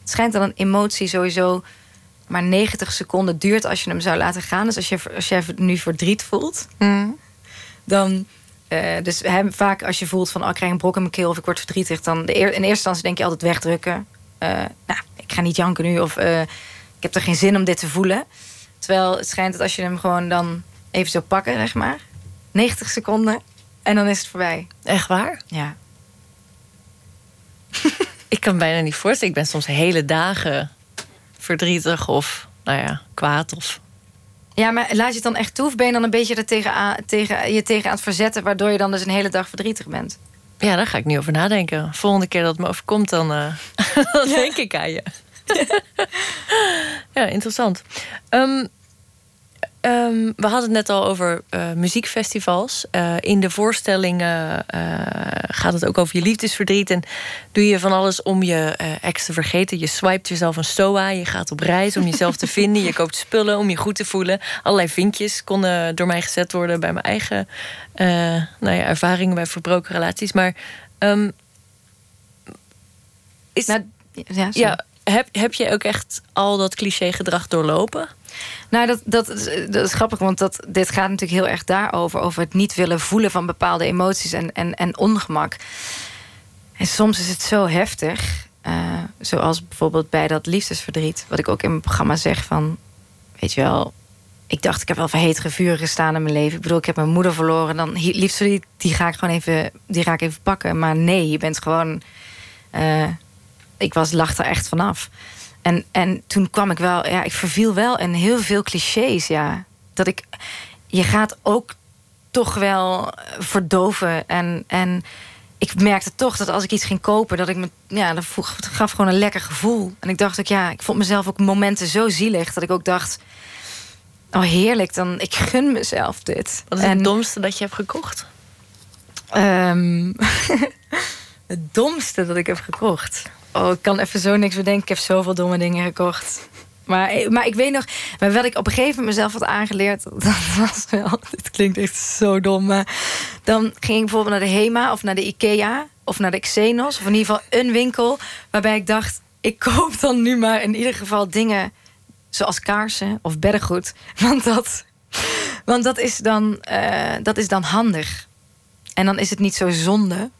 Het schijnt dat een emotie sowieso maar 90 seconden duurt als je hem zou laten gaan. Dus als je, als je nu verdriet voelt, Mm. dan. eh, dus hè, vaak als je voelt van, oh, ik krijg een brok in mijn keel of ik word verdrietig, dan de eer- in eerste instantie denk je altijd wegdrukken. Eh, nou, ik ga niet janken nu of eh, ik heb er geen zin om dit te voelen. Terwijl het schijnt dat als je hem gewoon dan even zo pakken, zeg maar, 90 seconden en dan is het voorbij. Echt waar? Ja. Ik kan me bijna niet voorstellen. Ik ben soms hele dagen verdrietig of nou ja, kwaad. Of... Ja, maar laat je het dan echt toe of ben je dan een beetje er tegen, aan- tegen, je tegen aan het verzetten, waardoor je dan dus een hele dag verdrietig bent? Ja, daar ga ik nu over nadenken. Volgende keer dat het me overkomt, dan, eh, dan denk ik aan je. ja, interessant. Ehm, ehm, we hadden het net al over eh, muziekfestivals. Eh, in de voorstellingen eh, gaat het ook over je liefdesverdriet. En doe je van alles om je ex te vergeten. Je swipet jezelf een stoa. Je gaat op reis om jezelf te vinden. Je koopt spullen om je goed te voelen. Allerlei vinkjes konden door mij gezet worden bij mijn eigen nou ja, ervaringen bij verbroken relaties. Maar ehm, is, Nou, ja, heb, heb je ook echt al dat cliché gedrag doorlopen? Nou, dat, dat, is- dat is grappig, want dat, dit gaat natuurlijk heel erg daarover. Over het niet willen voelen van bepaalde emoties en, en, en ongemak. En soms is het zo heftig. eh, zoals bijvoorbeeld bij dat liefdesverdriet. Wat ik ook in mijn programma zeg van... Weet je wel, ik dacht ik heb wel voor hetere vuren gestaan in mijn leven. Ik bedoel, ik heb mijn moeder verloren. Dan liefdesverdriet, die ga ik gewoon even, die ga ik even pakken. Maar nee, je bent gewoon... eh, ik was, lag er echt vanaf. En, en toen kwam ik wel, ja, ik verviel wel in heel veel clichés, ja. Dat ik, je gaat ook toch wel verdoven. En, en ik merkte toch dat als ik iets ging kopen, dat ik me, ja, dat gaf gewoon een lekker gevoel. En ik dacht ook, ja, ik vond mezelf ook momenten zo zielig dat ik ook dacht, oh heerlijk, dan ik gun mezelf dit. Wat is en, het domste dat je hebt gekocht? Ehm, het domste dat ik heb gekocht. Oh, ik kan even zo niks bedenken. Ik heb zoveel domme dingen gekocht. Maar, maar ik weet nog, maar wat ik op een gegeven moment mezelf had aangeleerd, dat was wel, dit klinkt echt zo dom, maar dan ging ik bijvoorbeeld naar de Hema of naar de Ikea of naar de Xenos, of in ieder geval een winkel waarbij ik dacht, ik koop dan nu maar in ieder geval dingen zoals kaarsen of beddengoed, want dat, want dat is dan, eh, dat is dan handig. En dan is het niet zo zonde.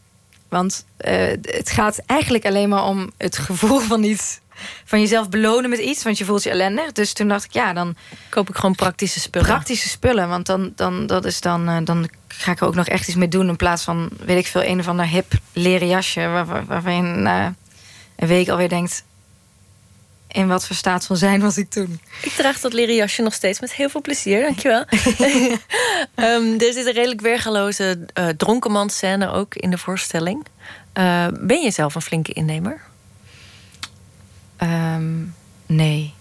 Want eh, het gaat eigenlijk alleen maar om het gevoel van iets. Van jezelf belonen met iets, want je voelt je ellendig. Dus toen dacht ik, ja, dan Koop ik gewoon praktische spullen. praktische spullen. Want dan, dan, dat is dan, eh, dan ga ik er ook nog echt iets mee doen. In plaats van, weet ik veel, een of ander hip leren jasje. Waar, waar- waarvan je na een week alweer denkt... In wat voor staat van zijn was ik toen? Ik draag dat leren jasje nog steeds met heel veel plezier, dankjewel. Ehm er zit een redelijk weergaloze eh dronkenmanscène ook in de voorstelling. Eh, ben je zelf een flinke innemer? Ehm, nee.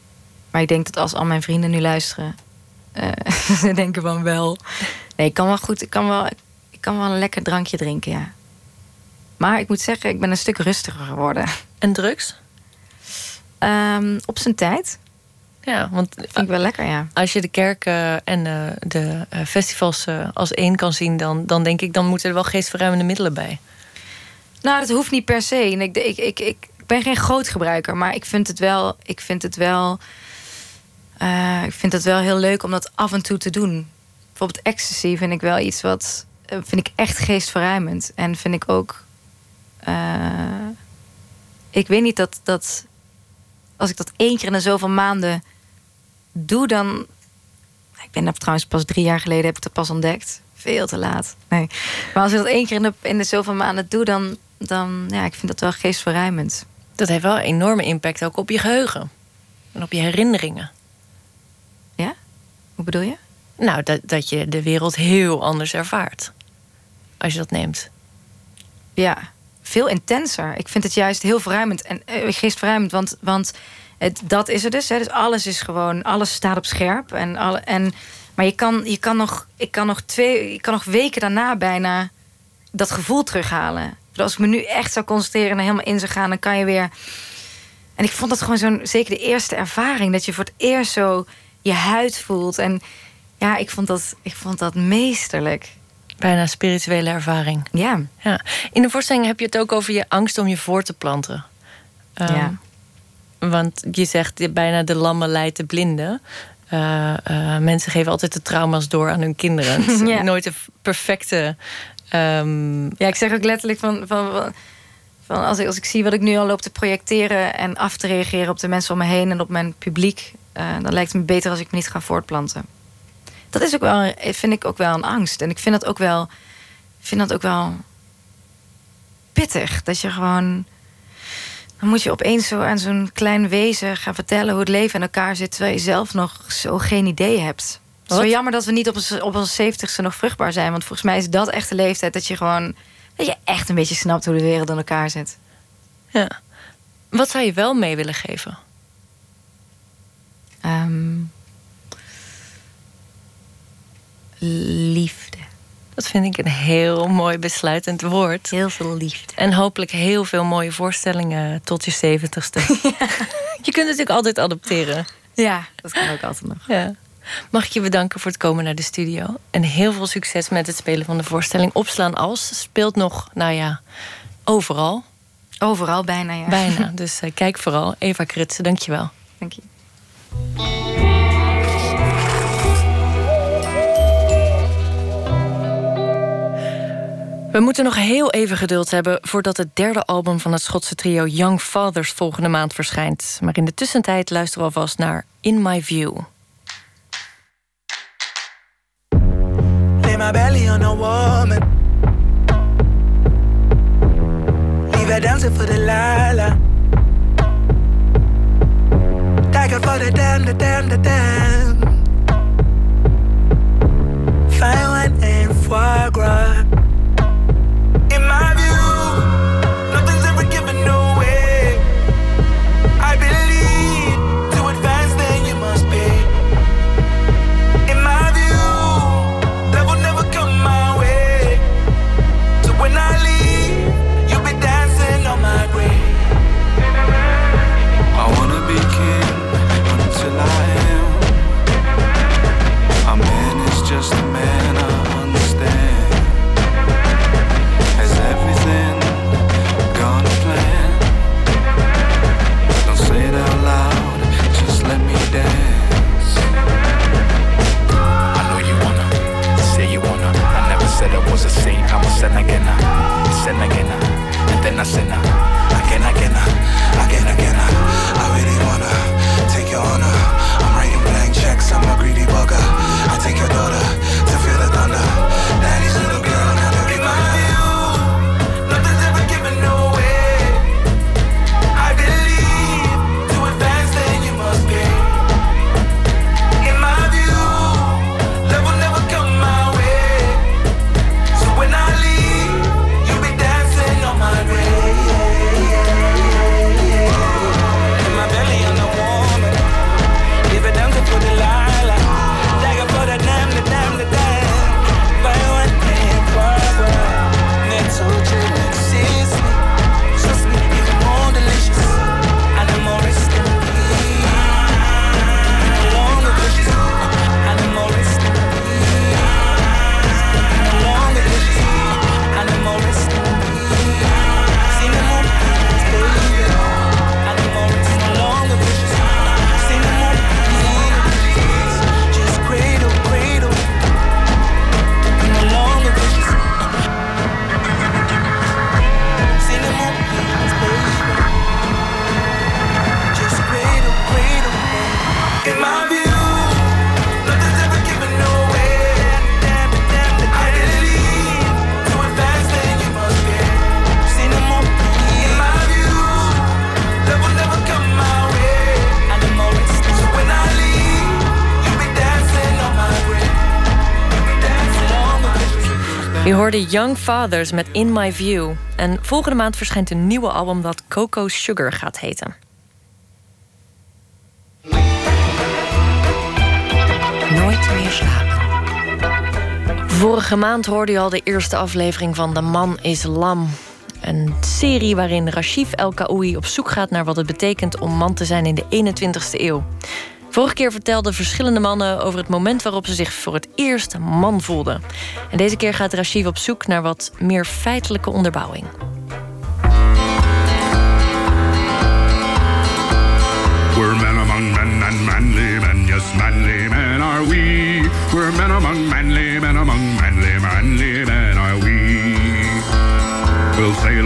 Maar ik denk dat als al mijn vrienden nu luisteren, eh, ze denken van wel. Nee, ik kan wel goed. Ik kan wel, ik kan wel een lekker drankje drinken, ja. Maar ik moet zeggen, ik ben een stuk rustiger geworden. En drugs? Ehm, op zijn tijd. Ja, want Vind ik wel lekker, ja. als je de kerken en de eh, festivals eh, als één kan zien, dan, dan denk ik, dan moeten er wel geestverruimende middelen bij. Nou, dat hoeft niet per se. En ik, ik, ik, ik ben geen groot gebruiker, maar ik vind het wel. Ik vind het wel. eh, ik vind het wel heel leuk om dat af en toe te doen. Bijvoorbeeld ecstasy vind ik wel iets wat. vind ik echt geestverruimend. En vind ik ook. ik weet niet dat, dat. Als ik dat één keer in de zoveel maanden doe, dan. Ik ben dat trouwens pas drie jaar geleden heb ik dat pas ontdekt. Veel te laat. Nee. Maar als ik dat één keer in de, in de zoveel maanden doe, dan, dan ja, ik vind dat wel geestverruimend. Dat heeft wel een enorme impact ook op je geheugen. En op je herinneringen. Ja? Hoe bedoel je? Nou, dat, dat je de wereld heel anders ervaart. Als je dat neemt. Ja, veel intenser. Ik vind het juist heel verruimend en uh, geestverruimend. Want, want het, dat is er dus, hè. Dus alles is gewoon, alles staat op scherp. En, alle, en, maar je kan, je kan nog, ik kan nog twee, ik kan nog weken daarna bijna dat gevoel terughalen. als ik me nu echt zou concentreren en helemaal in zou gaan, dan kan je weer. En ik vond dat gewoon zo'n, zeker de eerste ervaring, dat je voor het eerst zo je huid voelt. En ja, ik vond dat, ik vond dat meesterlijk. Bijna spirituele ervaring. Ja. ja. In de voorstelling heb je het ook over je angst om je voor te planten. Um, ja. Want je zegt bijna de lammen leidt de blinden. Uh, uh, mensen geven altijd de trauma's door aan hun kinderen. ja. Nooit de perfecte. Um... Ja, ik zeg ook letterlijk van. van, van als, ik, als ik zie wat ik nu al loop te projecteren en af te reageren op de mensen om me heen en op mijn publiek, uh, dan lijkt het me beter als ik me niet ga voortplanten. Dat is ook wel, vind ik ook wel een angst. En ik vind dat ook wel, vind dat ook wel pittig. Dat je gewoon dan moet je opeens zo aan zo'n klein wezen gaan vertellen hoe het leven in elkaar zit, terwijl je zelf nog zo geen idee hebt. Zo jammer dat we niet op, ons, op onze zeventigste nog vruchtbaar zijn. Want volgens mij is dat echt de leeftijd dat je gewoon. dat je echt een beetje snapt hoe de wereld in elkaar zit. Ja. Wat zou je wel mee willen geven? Um, liefde. Dat vind ik een heel mooi besluitend woord. Heel veel liefde. En hopelijk heel veel mooie voorstellingen tot je zeventigste. Ja. Je kunt natuurlijk altijd adopteren. Ja, dat kan ook altijd nog. Ja. Mag ik je bedanken voor het komen naar de studio. En heel veel succes met het spelen van de voorstelling. Opslaan als speelt nog, nou ja, overal. Overal bijna, ja. Bijna, dus uh, kijk vooral. Eva Krutse, dankjewel. Dank je. We moeten nog heel even geduld hebben voordat het derde album van het Schotse trio Young Fathers volgende maand verschijnt. Maar in de tussentijd luisteren we alvast naar In My View. For the lala. For the damn, the damn, the damn. And. Just a and again, sen again, and then I sin again, again, again, again. I really wanna take your honor. I'm writing blank checks, I'm a greedy bugger. I take your daughter to feel the thunder. Daddy's Je hoorde Young Fathers met In My View. En volgende maand verschijnt een nieuwe album dat Coco Sugar gaat heten. Nooit meer slapen. Vorige maand hoorde je al de eerste aflevering van De Man is Lam. Een serie waarin Rashif El Kaoui op zoek gaat naar wat het betekent om man te zijn in de 21ste eeuw. Vorige keer vertelden verschillende mannen over het moment waarop ze zich voor het eerst man voelden. En deze keer gaat Rashif op zoek naar wat meer feitelijke onderbouwing.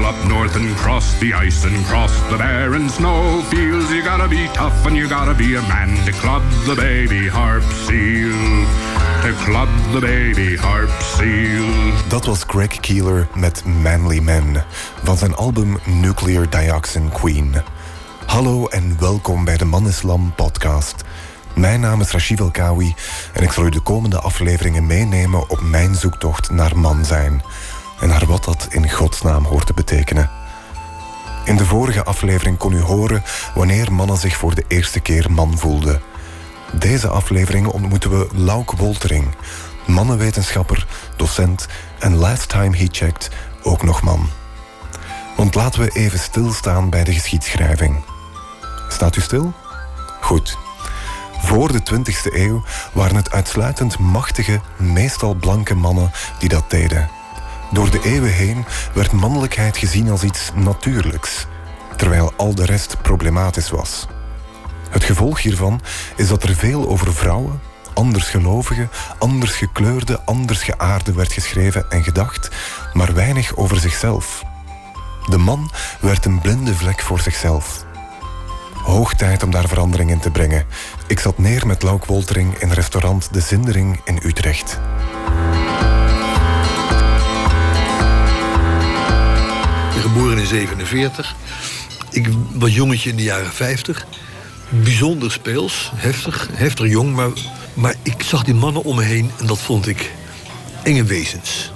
Up north and cross the ice and cross the barren snow fields. You gotta be tough and you gotta be a man to club the baby harp seal. To club the baby harp seal. Dat was Greg Keeler met Manly Men van zijn album Nuclear Dioxin Queen. Hallo en welkom bij de Man Islam podcast. Mijn naam is Rashid El Kawi en ik zal u de komende afleveringen meenemen op mijn zoektocht naar man zijn en naar wat dat in godsnaam hoort te betekenen. In de vorige aflevering kon u horen wanneer mannen zich voor de eerste keer man voelden. Deze aflevering ontmoeten we Lauk Woltering, mannenwetenschapper, docent en last time he checked ook nog man. Want laten we even stilstaan bij de geschiedschrijving. Staat u stil? Goed. Voor de 20e eeuw waren het uitsluitend machtige, meestal blanke mannen die dat deden. Door de eeuwen heen werd mannelijkheid gezien als iets natuurlijks, terwijl al de rest problematisch was. Het gevolg hiervan is dat er veel over vrouwen, andersgelovigen, anders gekleurde, anders geaarde werd geschreven en gedacht, maar weinig over zichzelf. De man werd een blinde vlek voor zichzelf. Hoog tijd om daar verandering in te brengen. Ik zat neer met Lauk Woltering in restaurant De Zindering in Utrecht. Geboren in 47. Ik was jongetje in de jaren 50. Bijzonder speels, heftig, heftig jong. Maar, maar ik zag die mannen om me heen en dat vond ik enge wezens.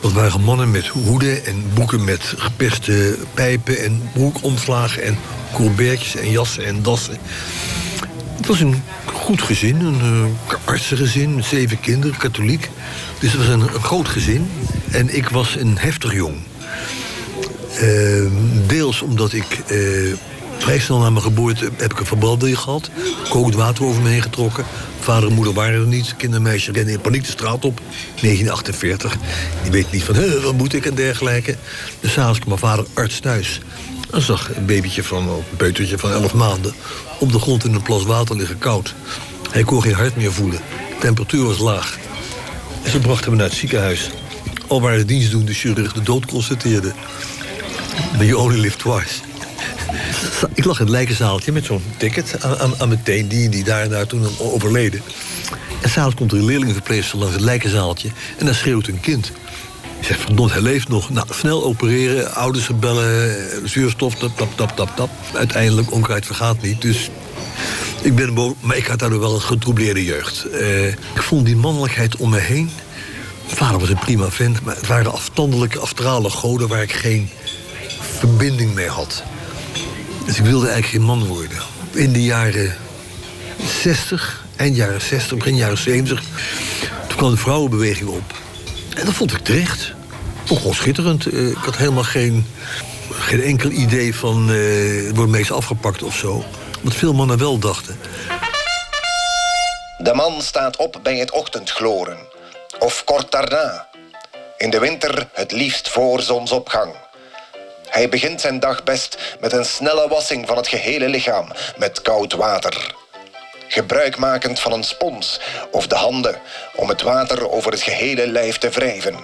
Dat waren mannen met hoeden en boeken met geperste pijpen... en broekomslagen en courbertjes en jassen en dassen. Het was een goed gezin, een uh, artsengezin met zeven kinderen, katholiek. Dus het was een groot gezin. En ik was een heftig jong. Uh, deels omdat ik uh, vrij snel na mijn geboorte heb ik een verbranding gehad. Kookt water over me heen getrokken. Vader en moeder waren er niet. Kindermeisje rennen in paniek de straat op. 1948. Die weet niet van, wat moet ik en dergelijke. Dus s'avonds kwam mijn vader arts thuis. En zag een babytje van, een peutertje van 11 maanden... op de grond in een plas water liggen koud. Hij kon geen hart meer voelen. De temperatuur was laag. En ze brachten me naar het ziekenhuis. Al waar de dienstdoende chirurg de dood constateerde. But you only live twice. Ik lag in het lijkenzaaltje met zo'n ticket aan, aan, aan mijn teen... die, die daar, daar toen overleden. En s'avonds komt er een leerlingverpleegster langs het lijkenzaaltje... en dan schreeuwt een kind. Ik zeg, verdomd, hij leeft nog. Nou, snel opereren, ouders bellen, zuurstof, tap, tap, tap, tap, tap. Uiteindelijk, onkruid vergaat niet, dus... Ik ben boven, maar ik had daardoor wel een getroubleerde jeugd. Uh, ik vond die mannelijkheid om me heen... Mijn vader was een prima vent, maar het waren afstandelijke, afstrale goden... waar ik geen verbinding mee had. Dus ik wilde eigenlijk geen man worden. In de jaren 60, eind jaren 60, begin jaren 70... toen kwam de vrouwenbeweging op. En dat vond ik terecht. Ook gewoon schitterend. ik had helemaal geen, geen enkel idee van... Uh, wordt meest afgepakt of zo. Wat veel mannen wel dachten. De man staat op bij het ochtendgloren. Of kort daarna. In de winter het liefst voor zonsopgang. Hij begint zijn dag best met een snelle wassing van het gehele lichaam met koud water. Gebruikmakend van een spons of de handen om het water over het gehele lijf te wrijven.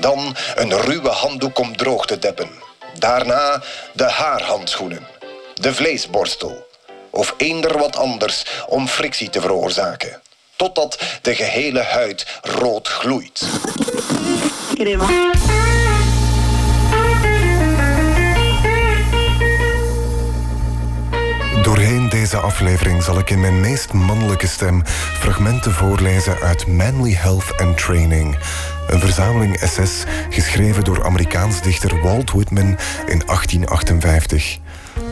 Dan een ruwe handdoek om droog te deppen. Daarna de haarhandschoenen, de vleesborstel of eender wat anders om frictie te veroorzaken. Totdat de gehele huid rood gloeit. Doorheen deze aflevering zal ik in mijn meest mannelijke stem fragmenten voorlezen uit Manly Health and Training. Een verzameling essays geschreven door Amerikaans dichter Walt Whitman in 1858.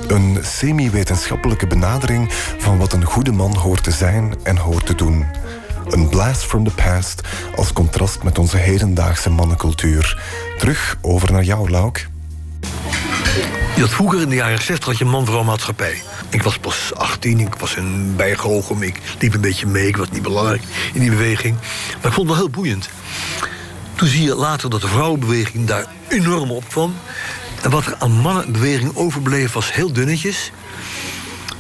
Een semi-wetenschappelijke benadering van wat een goede man hoort te zijn en hoort te doen. Een blast from the past als contrast met onze hedendaagse mannencultuur. Terug over naar jou, Lauk. Je vroeger in de jaren 60 had je man-vrouw maatschappij. Ik was pas 18, ik was een bijgehoogem, ik liep een beetje mee, ik was niet belangrijk in die beweging. Maar ik vond het wel heel boeiend. Toen zie je later dat de vrouwenbeweging daar enorm op kwam. En wat er aan mannenbeweging overbleef was heel dunnetjes.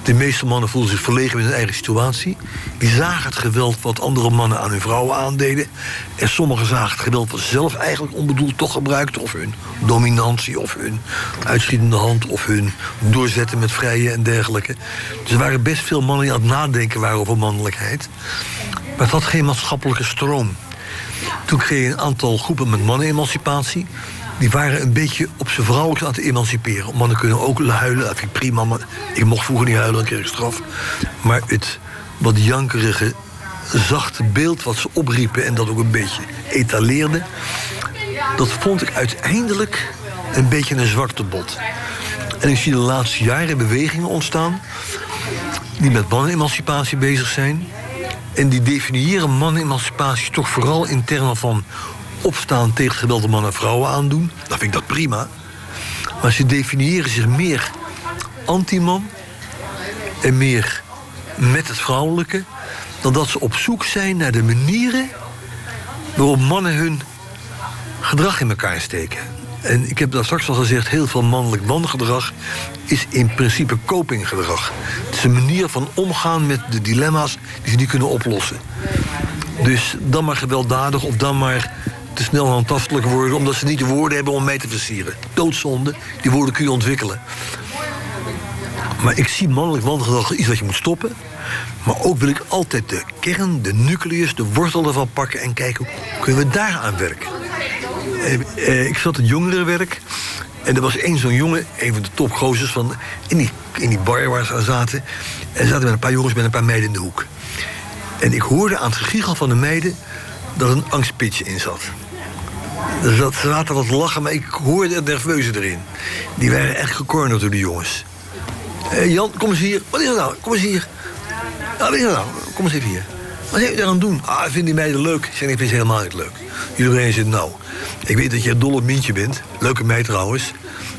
De meeste mannen voelden zich verlegen met hun eigen situatie. Die zagen het geweld wat andere mannen aan hun vrouwen aandeden. En sommigen zagen het geweld wat ze zelf eigenlijk onbedoeld toch gebruikten. Of hun dominantie, of hun uitschietende hand, of hun doorzetten met vrije en dergelijke. Dus er waren best veel mannen die aan het nadenken waren over mannelijkheid. Maar het had geen maatschappelijke stroom. Toen kreeg je een aantal groepen met mannenemancipatie die waren een beetje op zijn vrouwelijk aan het emanciperen. Mannen kunnen ook huilen, dat vind ik prima. Maar ik mocht vroeger niet huilen, dan kreeg ik straf. Maar het wat jankerige, zachte beeld wat ze opriepen... en dat ook een beetje etaleerden... dat vond ik uiteindelijk een beetje een zwarte bot. En ik zie de laatste jaren bewegingen ontstaan... die met mannenemancipatie bezig zijn... En die definiëren mannenemancipatie toch vooral in termen van opstaan tegen het geweld dat mannen en vrouwen aandoen. Dan vind ik dat prima. Maar ze definiëren zich meer anti-man en meer met het vrouwelijke, dan dat ze op zoek zijn naar de manieren waarop mannen hun gedrag in elkaar steken. En ik heb daar straks al gezegd, heel veel mannelijk wangedrag is in principe copinggedrag. Het is een manier van omgaan met de dilemma's die ze niet kunnen oplossen. Dus dan maar gewelddadig of dan maar te snel handtastelijk worden... omdat ze niet de woorden hebben om mee te versieren. Doodzonde, die woorden kun je ontwikkelen. Maar ik zie mannelijk wangedrag iets wat je moet stoppen. Maar ook wil ik altijd de kern, de nucleus, de wortel ervan pakken... en kijken, hoe kunnen we daar aan werken? Eh, eh, ik zat in jongerenwerk... En er was één zo'n jongen, een van de topgozers van... In die, in die bar waar ze aan zaten... en zaten met een paar jongens met een paar meiden in de hoek. En ik hoorde aan het gegiegel van de meiden... dat een angstpitje in zat. Ze laten wat lachen, maar ik hoorde het nerveuze erin. Die waren echt gecornerd door de jongens. Eh, Jan, kom eens hier. Wat is er nou? Kom eens hier. Wat is er nou? Kom eens even hier. Wat zijn jullie aan het doen? Ah, ik vind die meiden leuk. Ik zeg, ik vind ze helemaal niet leuk. Iedereen zegt, nou, ik weet dat je een dol op Mintje bent. Leuke meid trouwens.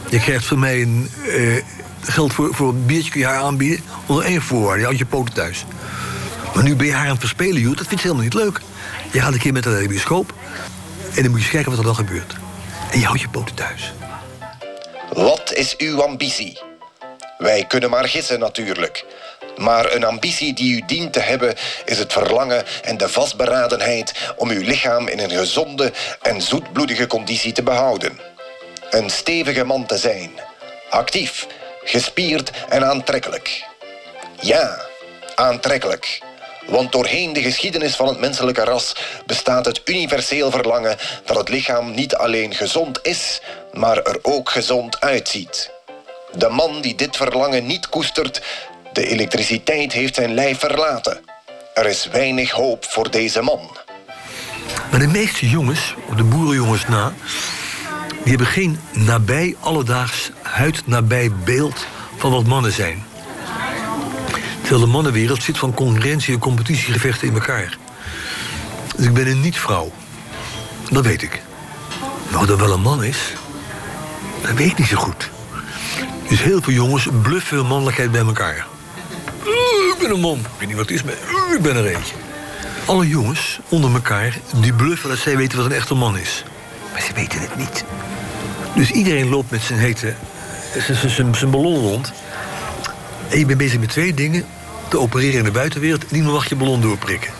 Je krijgt van mij een, eh, geld voor, voor een biertje kun je haar aanbieden. Onder één voorwaarde, je houdt je poten thuis. Maar nu ben je haar aan het verspelen, joh. Dat vindt ze helemaal niet leuk. Je gaat een keer met haar naar de bioscoop. En dan moet je kijken wat er dan gebeurt. En je houdt je poten thuis. Wat is uw ambitie? Wij kunnen maar gissen natuurlijk. Maar een ambitie die u dient te hebben is het verlangen en de vastberadenheid om uw lichaam in een gezonde en zoetbloedige conditie te behouden. Een stevige man te zijn. Actief, gespierd en aantrekkelijk. Ja, aantrekkelijk. Want doorheen de geschiedenis van het menselijke ras bestaat het universeel verlangen dat het lichaam niet alleen gezond is, maar er ook gezond uitziet. De man die dit verlangen niet koestert, de elektriciteit heeft zijn lijf verlaten. Er is weinig hoop voor deze man. Maar de meeste jongens, de boerenjongens na... die hebben geen nabij, alledaags, huidnabij beeld van wat mannen zijn. Terwijl de mannenwereld zit van concurrentie en competitiegevechten in elkaar. Dus ik ben een niet-vrouw. Dat weet ik. Maar of dat wel een man is, dat weet ik niet zo goed. Dus heel veel jongens bluffen hun mannelijkheid bij elkaar. Uh, ik ben een man. Ik weet niet wat het is, maar uh, ik ben er eentje. Alle jongens onder elkaar die bluffen dat zij weten wat een echte man is. Maar ze weten het niet. Dus iedereen loopt met zijn hete, zijn- zijn ballon rond. En je bent bezig met twee dingen. Te opereren in de buitenwereld en niemand mag je ballon doorprikken.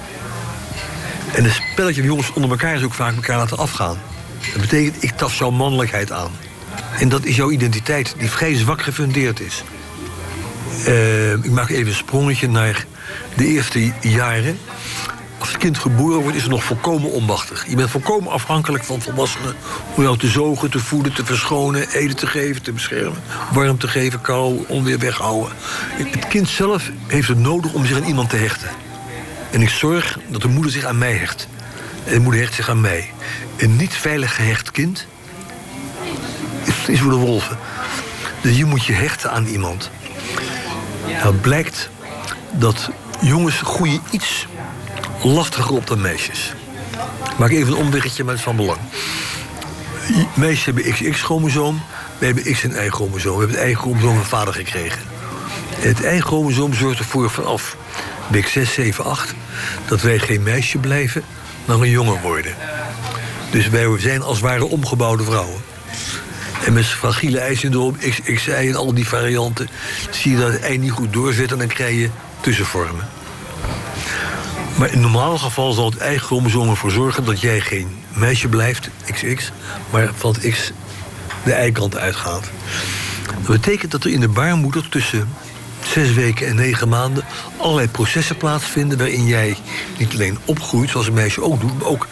En een spelletje van jongens onder elkaar is ook vaak elkaar laten afgaan. Dat betekent, ik taf jouw mannelijkheid aan. En dat is jouw identiteit, die vrij zwak gefundeerd is. Eh, ik maak even een sprongetje naar de eerste jaren. Als het kind geboren wordt, is het nog volkomen onmachtig. Je bent volkomen afhankelijk van volwassenen... om jou te zogen, te voeden, te verschonen, eten te geven, te beschermen... warm te geven, kou, onweer weghouden. Het kind zelf heeft het nodig om zich aan iemand te hechten. En ik zorg dat de moeder zich aan mij hecht. En de moeder hecht zich aan mij. Een niet veilig gehecht kind is, is voor de wolven. Dus je moet je hechten aan iemand. Nou blijkt dat jongens groeien iets lastiger op dan meisjes. Maak even een omweggetje, maar het is van belang. Meisjes hebben XX-chromosoom, wij hebben X- en Y-chromosoom. We hebben het Y-chromosoom van vader gekregen. Het Y-chromosoom zorgt ervoor vanaf week 6, 7, 8... dat wij geen meisje blijven, maar een jongen worden. Dus wij zijn als ware omgebouwde vrouwen. En met fragiele eisyndroom, XXI en al die varianten... zie je dat het ei niet goed doorzet en dan krijg je tussenvormen. Maar in normaal geval zal het eigen chromosoom ervoor zorgen... dat jij geen meisje blijft, XX, maar van het X de eikant uitgaat. Dat betekent dat er in de baarmoeder tussen zes weken en negen maanden... allerlei processen plaatsvinden waarin jij niet alleen opgroeit... zoals een meisje ook doet, maar ook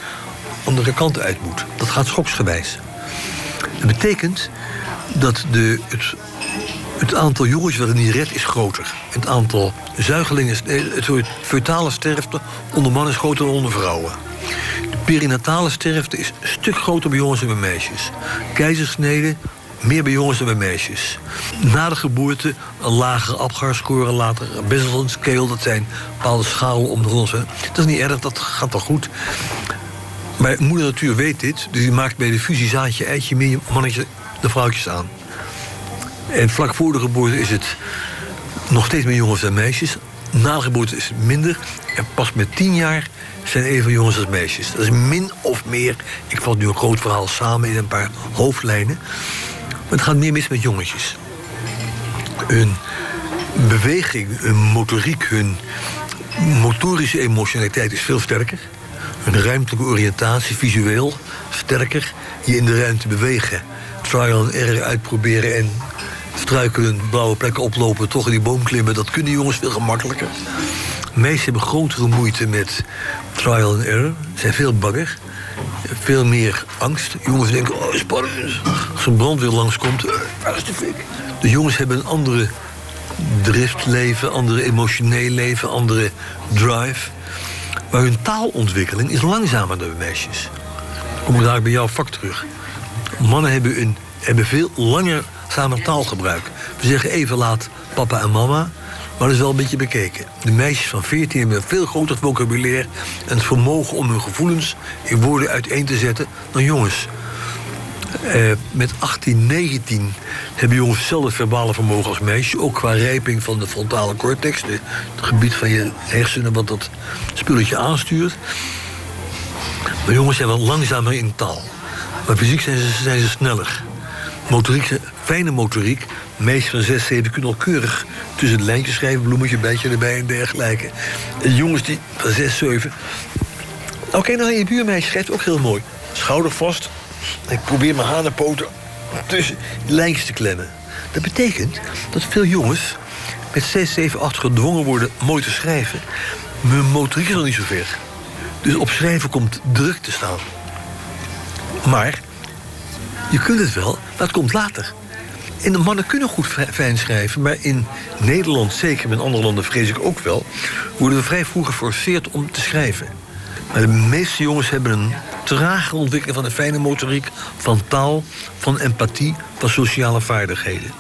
andere kanten uit moet. Dat gaat schoksgewijs. Dat betekent dat de, het, het aantal jongens wat het niet redt is groter. Het aantal zuigelingen, het feutale sterfte onder mannen is groter dan onder vrouwen. De perinatale sterfte is een stuk groter bij jongens dan bij meisjes. Keizersnede meer bij jongens dan bij meisjes. Na de geboorte een lagere Apgar-score, later een scale. Dat zijn bepaalde schalen om de grond. Dat is niet erg, dat gaat wel goed. Maar moeder natuur weet dit, dus die maakt bij de fusie zaadje eitje meer mannetje de vrouwtjes aan. En vlak voor de geboorte is het nog steeds meer jongens dan meisjes. Na de geboorte is het minder. En pas met tien jaar zijn even jongens als meisjes. Dat is min of meer. Ik vat nu een groot verhaal samen in een paar hoofdlijnen. Maar het gaat meer mis met jongetjes. Hun beweging, hun motoriek, hun motorische emotionaliteit is veel sterker. Hun ruimtelijke oriëntatie, visueel, sterker. Je in de ruimte bewegen. Trial and error uitproberen en struikelen, blauwe plekken oplopen, toch in die boom klimmen. Dat kunnen jongens veel gemakkelijker. Meesten hebben grotere moeite met trial and error. Zijn veel banger. Veel meer angst. Jongens denken, oh, spannend. Als een brandweer langskomt, uh, waar is de fik? De jongens hebben een andere driftleven, andere emotioneel leven, andere drive. Maar hun taalontwikkeling is langzamer dan bij meisjes. Kom ik daar bij jouw vak terug. Mannen hebben, een, hebben veel langer samen taalgebruik. We zeggen even laat papa en mama, maar dat is wel een beetje bekeken. De meisjes van 14 hebben een veel groter vocabulaire... en het vermogen om hun gevoelens in woorden uiteen te zetten dan jongens. Eh, met 18, 19 hebben jongens hetzelfde verbale vermogen als meisjes. Ook qua rijping van de frontale cortex. het gebied van je hersenen wat dat spulletje aanstuurt. Maar jongens zijn wel langzamer in taal. Maar fysiek zijn ze, zijn ze sneller. Motoriek, fijne motoriek. Meisjes van 6, 7 kunnen al keurig tussen de lijntjes schrijven. Bloemetje, beetje erbij en dergelijke. En jongens die van 6, 7... Oké, nou, je buurmeisje schrijft ook heel mooi. Schouder vast. Ik probeer mijn hanenpoten tussen de lijntjes te klemmen. Dat betekent dat veel jongens met 6, 7, 8 gedwongen worden mooi te schrijven. Mijn motoriek is nog niet zo ver. Dus op schrijven komt druk te staan. Maar je kunt het wel, maar het komt later. En de mannen kunnen goed fijn schrijven, maar in Nederland, zeker in andere landen vrees ik ook wel, worden we vrij vroeg geforceerd om te schrijven. Maar de meeste jongens hebben een trage ontwikkeling van de fijne motoriek, van taal, van empathie, van sociale vaardigheden.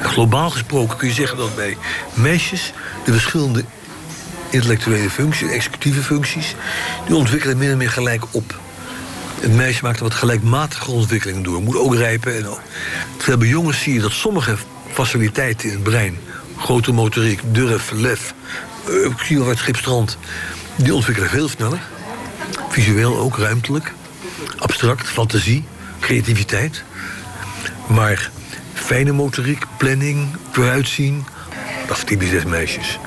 Globaal gesproken kun je zeggen dat bij meisjes de verschillende intellectuele functies, executieve functies, die ontwikkelen min of meer gelijk op. Het meisje maakt wat gelijkmatige ontwikkeling door. Moet ook rijpen. En, terwijl bij jongens zie je dat sommige faciliteiten in het brein... grote motoriek, durf, lef, uh, het schipstrand... die ontwikkelen veel sneller. Visueel ook, ruimtelijk. Abstract, fantasie, creativiteit. Maar fijne motoriek, planning, vooruitzien... dat is typisch des meisjes.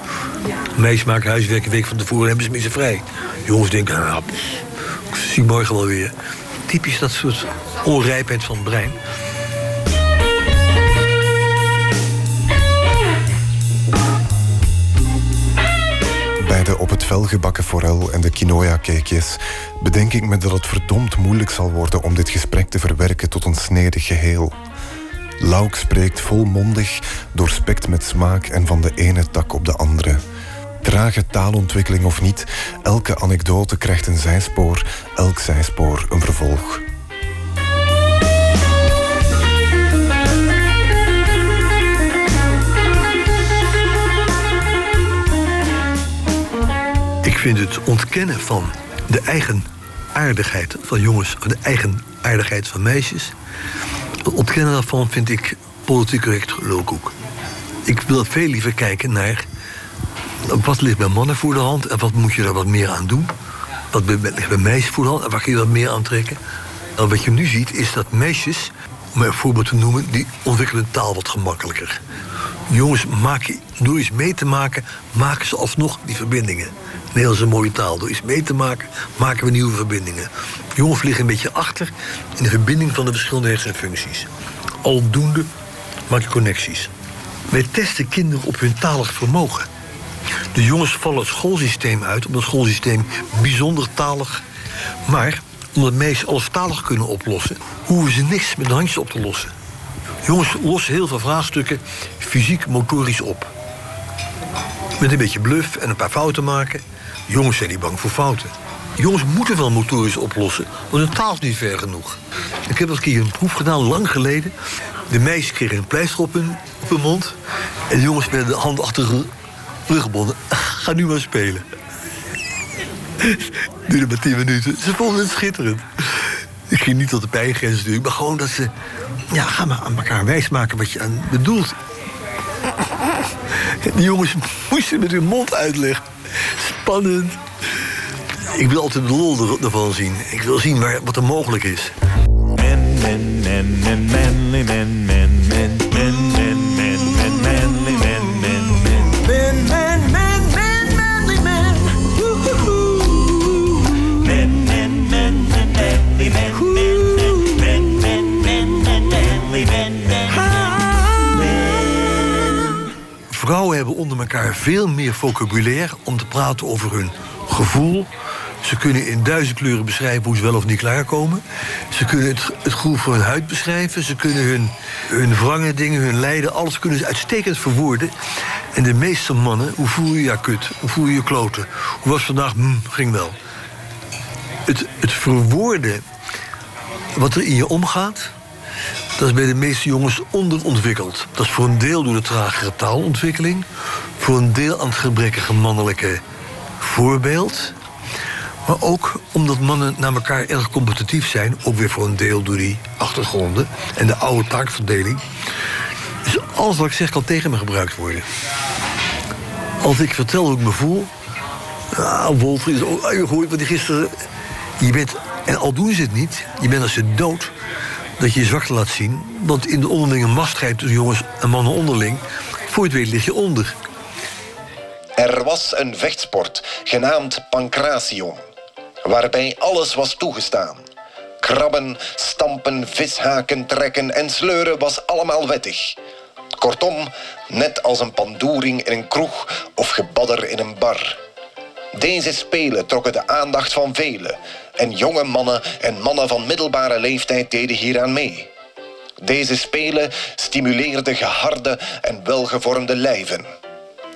Meisjes maken huiswerk een week van tevoren en hebben ze mensen vrij. Jongens denken, ah, ik zie morgen wel weer. Typisch dat soort onrijpheid van het brein. Bij de op het vel gebakken forel en de quinoa-cakejes, bedenk ik me dat het verdomd moeilijk zal worden om dit gesprek te verwerken tot een snedig geheel. Lauk spreekt volmondig, doorspekt met smaak en van de ene tak op de andere. Trage taalontwikkeling of niet, elke anekdote krijgt een zijspoor, elk zijspoor een vervolg. Ik vind het ontkennen van de eigen aardigheid van jongens... de eigen aardigheid van meisjes... het ontkennen daarvan vind ik politiek correct lulkoek. Ik wil veel liever kijken naar... wat ligt bij mannen voor de hand... en wat moet je daar wat meer aan doen. Wat ligt bij meisjes voor de hand en waar kun je wat meer aan trekken. En wat je nu ziet is dat meisjes, om een voorbeeld te noemen... die ontwikkelen taal wat gemakkelijker. Jongens maken, door iets mee te maken, maken ze alsnog die verbindingen. Nederlands is een mooie taal. Door iets mee te maken, maken we nieuwe verbindingen. Jongens liggen een beetje achter in de verbinding van de verschillende hersenfuncties. Aldoende maak je connecties. Wij testen kinderen op hun talig vermogen. De jongens vallen het schoolsysteem uit, omdat het schoolsysteem bijzonder talig. Maar omdat meisjes alles talig kunnen oplossen, hoeven ze niks met de handjes op te lossen. Jongens lossen heel veel vraagstukken fysiek motorisch op. Met een beetje bluff en een paar fouten maken. Jongens zijn niet bang voor fouten. Jongens moeten wel motorisch oplossen, want hun taal is niet ver genoeg. Ik heb eens een keer een proef gedaan, lang geleden. De meisjes kregen een pleister op hun, op hun mond. En de jongens werden de hand achter de rug gebonden. Ga nu maar spelen. Duurde maar tien minuten. Ze vonden het schitterend. Ik ging niet tot de pijngrens natuurlijk, maar gewoon dat ze... Ja, ga maar aan elkaar wijsmaken wat je aan bedoelt. Die jongens moesten met hun mond uitleggen. Spannend. Ik wil altijd de lol ervan zien. Ik wil zien wat er mogelijk is. Men, men, men, men, men, men, men, men, men, Vrouwen hebben onder elkaar veel meer vocabulaire om te praten over hun gevoel. Ze kunnen in duizend kleuren beschrijven hoe ze wel of niet klaarkomen. Ze kunnen het, het gevoel voor hun huid beschrijven. Ze kunnen hun, hun wrangen dingen, hun lijden, alles kunnen ze uitstekend verwoorden. En de meeste mannen, hoe voel je je kut? Hoe voel je je kloten? Hoe was vandaag? Hm, ging wel. Het, het verwoorden wat er in je omgaat, dat is bij de meeste jongens onderontwikkeld. Dat is voor een deel door de tragere taalontwikkeling, voor een deel aan het gebrekkige mannelijke voorbeeld. Maar ook omdat mannen naar elkaar erg competitief zijn, ook weer voor een deel door die achtergronden en de oude taakverdeling. Dus alles wat ik zeg kan tegen me gebruikt worden. Als ik vertel hoe ik me voel. Ah, ook. Je hoort wat die gisteren. Je bent, en al doen ze het niet, je bent als ze dood dat je je zwakte laat zien. Want in de onderlinge machtsstrijd tussen jongens en mannen onderling, voor je het weet lig je onder. Er was een vechtsport genaamd pancration, waarbij alles was toegestaan. Krabben, stampen, vishaken, trekken en sleuren was allemaal wettig. Kortom, net als een pandoering in een kroeg of gebadder in een bar. Deze spelen trokken de aandacht van velen en jonge mannen en mannen van middelbare leeftijd deden hieraan mee. Deze spelen stimuleerden geharde en welgevormde lijven.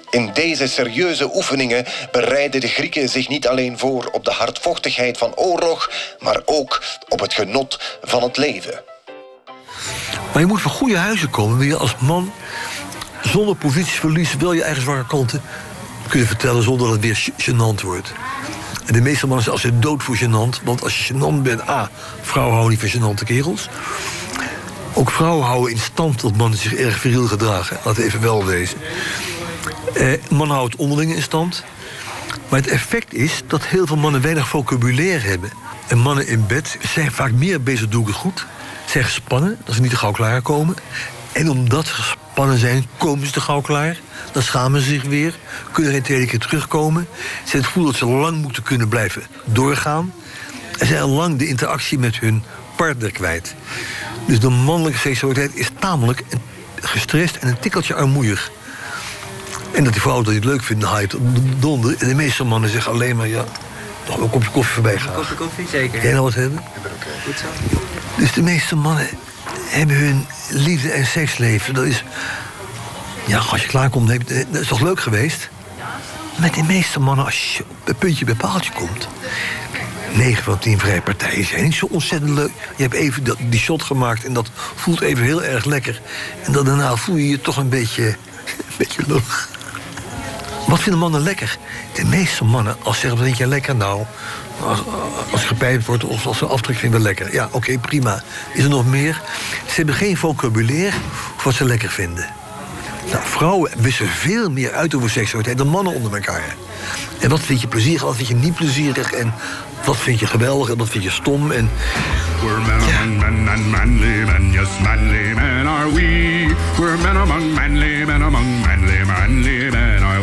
In deze serieuze oefeningen bereidden de Grieken zich niet alleen voor op de hardvochtigheid van oorlog, maar ook op het genot van het leven. Maar je moet van goede huizen komen. Wil je als man zonder positieverlies wel je eigen zwakke kanten kunnen vertellen zonder dat het weer gênant wordt. En de meeste mannen zijn als je dood voor. Want als je gênant bent, A, vrouwen houden niet van gênante kerels. Ook vrouwen houden in stand dat mannen zich erg viriel gedragen. We even wel wezen. Eh, mannen houden onderling in stand. Maar het effect is dat heel veel mannen weinig vocabulaire hebben. En mannen in bed zijn vaak meer bezig, doe ik het goed. Zijn gespannen, dat ze niet te gauw klaarkomen. En omdat ze gespannen zijn, komen ze te gauw klaar. Dan schamen ze zich weer, kunnen geen tweede keer terugkomen. Ze hebben het gevoel dat ze lang moeten kunnen blijven doorgaan. En zijn al lang de interactie met hun partner kwijt. Dus de mannelijke seksualiteit is tamelijk gestrest en een tikkeltje armoeig. En dat die vrouw dat niet leuk vindt, dan haal je het donder. En de meeste mannen zeggen alleen maar, ja, nog een kopje koffie voorbij gaan. Kopje koffie, zeker. Jij nou wat hebben? Goed zo. Dus de meeste mannen hebben hun liefde- en seksleven. Dat is. Ja, als je klaarkomt, je- dat is toch leuk geweest? Met de meeste mannen, als je een puntje bij paaltje komt. 9 van 10 vrije partijen zijn niet zo ontzettend leuk. Je hebt even die shot gemaakt en dat voelt even heel erg lekker. En daarna voel je je toch een beetje, een beetje lullig. Wat vinden mannen lekker? De meeste mannen, als ze zeggen, wat vind je lekker nou? Als, als wordt of als ze aftrek vinden lekker. Ja, oké, prima. Is er nog meer? Ze hebben geen vocabulaire voor wat ze lekker vinden. Nou, vrouwen wisten veel meer uit over seksualiteit dan mannen onder elkaar. En wat vind je plezierig, wat vind je niet plezierig... en wat vind je geweldig en wat vind je stom. En We're men among men and manly men, yes, manly men are we. We're men among manly men among manly men are we.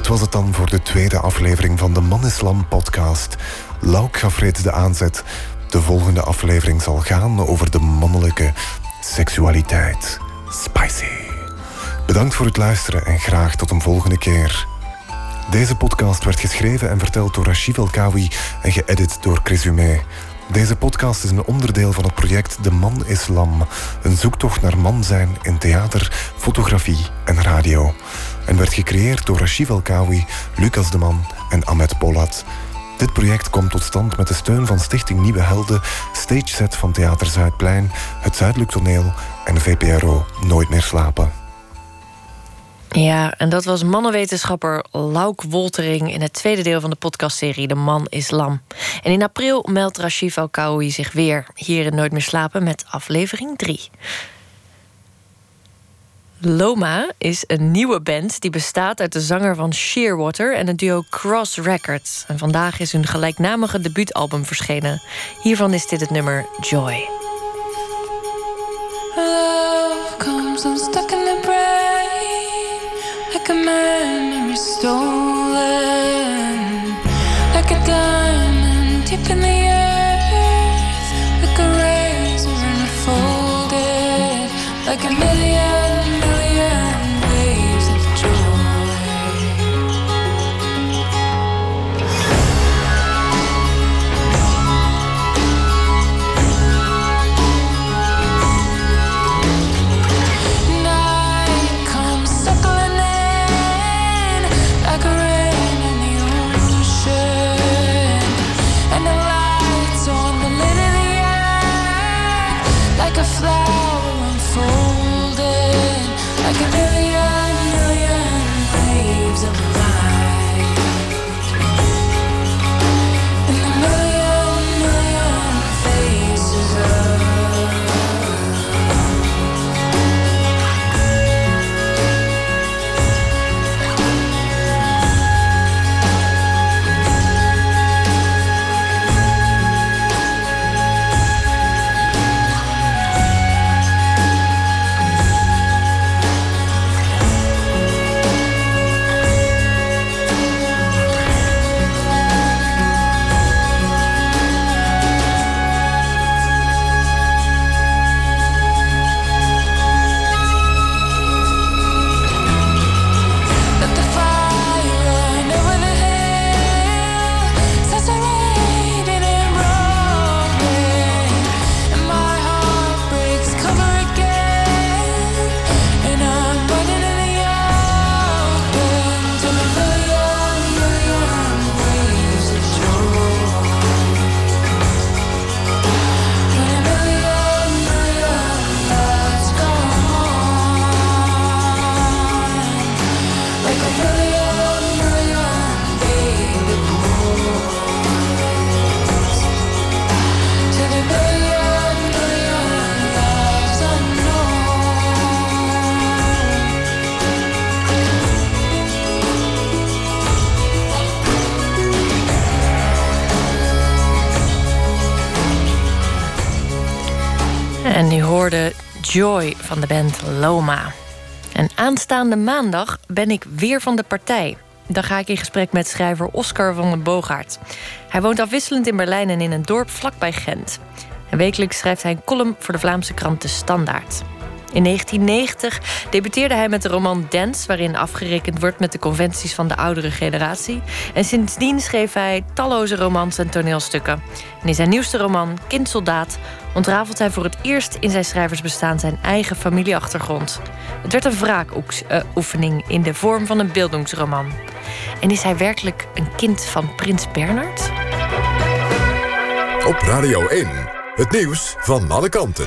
Dit was het dan voor de tweede aflevering van de Manneslam podcast. Lauk gaf reeds de aanzet. De volgende aflevering zal gaan over de mannelijke seksualiteit. Spicy. Bedankt voor het luisteren en graag tot een volgende keer. Deze podcast werd geschreven en verteld door Rachid Elkawi en geëdit door Chris Humé. Deze podcast is een onderdeel van het project De Man is Lam. Een zoektocht naar man zijn in theater, fotografie en radio. En werd gecreëerd door Rachid Elkawi, Lucas de Man en Ahmed Polat. Dit project komt tot stand met de steun van Stichting Nieuwe Helden, Stageset van Theater Zuidplein, het Zuidelijk Toneel en VPRO Nooit meer slapen. Ja, en dat was mannenwetenschapper Lauk Woltering in het tweede deel van de podcastserie De Man is Lam. En in april meldt Rashif Al-Kawi zich weer hier in Nooit meer slapen met aflevering 3. Loma is een nieuwe band die bestaat uit de zanger van Shearwater en het duo Cross Records. En vandaag is hun gelijknamige debuutalbum verschenen. Hiervan is dit het nummer Joy. Love comes stolen, Joy van de band Loma. En aanstaande maandag ben ik weer van de partij. Dan ga ik in gesprek met schrijver Oscar van den Boogaard. Hij woont afwisselend in Berlijn en in een dorp vlakbij Gent. En wekelijks schrijft hij een column voor de Vlaamse krant De Standaard. In 1990 debuteerde hij met de roman Dance, waarin afgerekend wordt met de conventies van de oudere generatie. En sindsdien schreef hij talloze romans en toneelstukken. En in zijn nieuwste roman, Kindsoldaat, ontrafelt hij voor het eerst in zijn schrijversbestaan zijn eigen familieachtergrond. Het werd een wraakoefening in de vorm van een beeldingsroman. En is hij werkelijk een kind van Prins Bernard? Op Radio 1, het nieuws van alle kanten.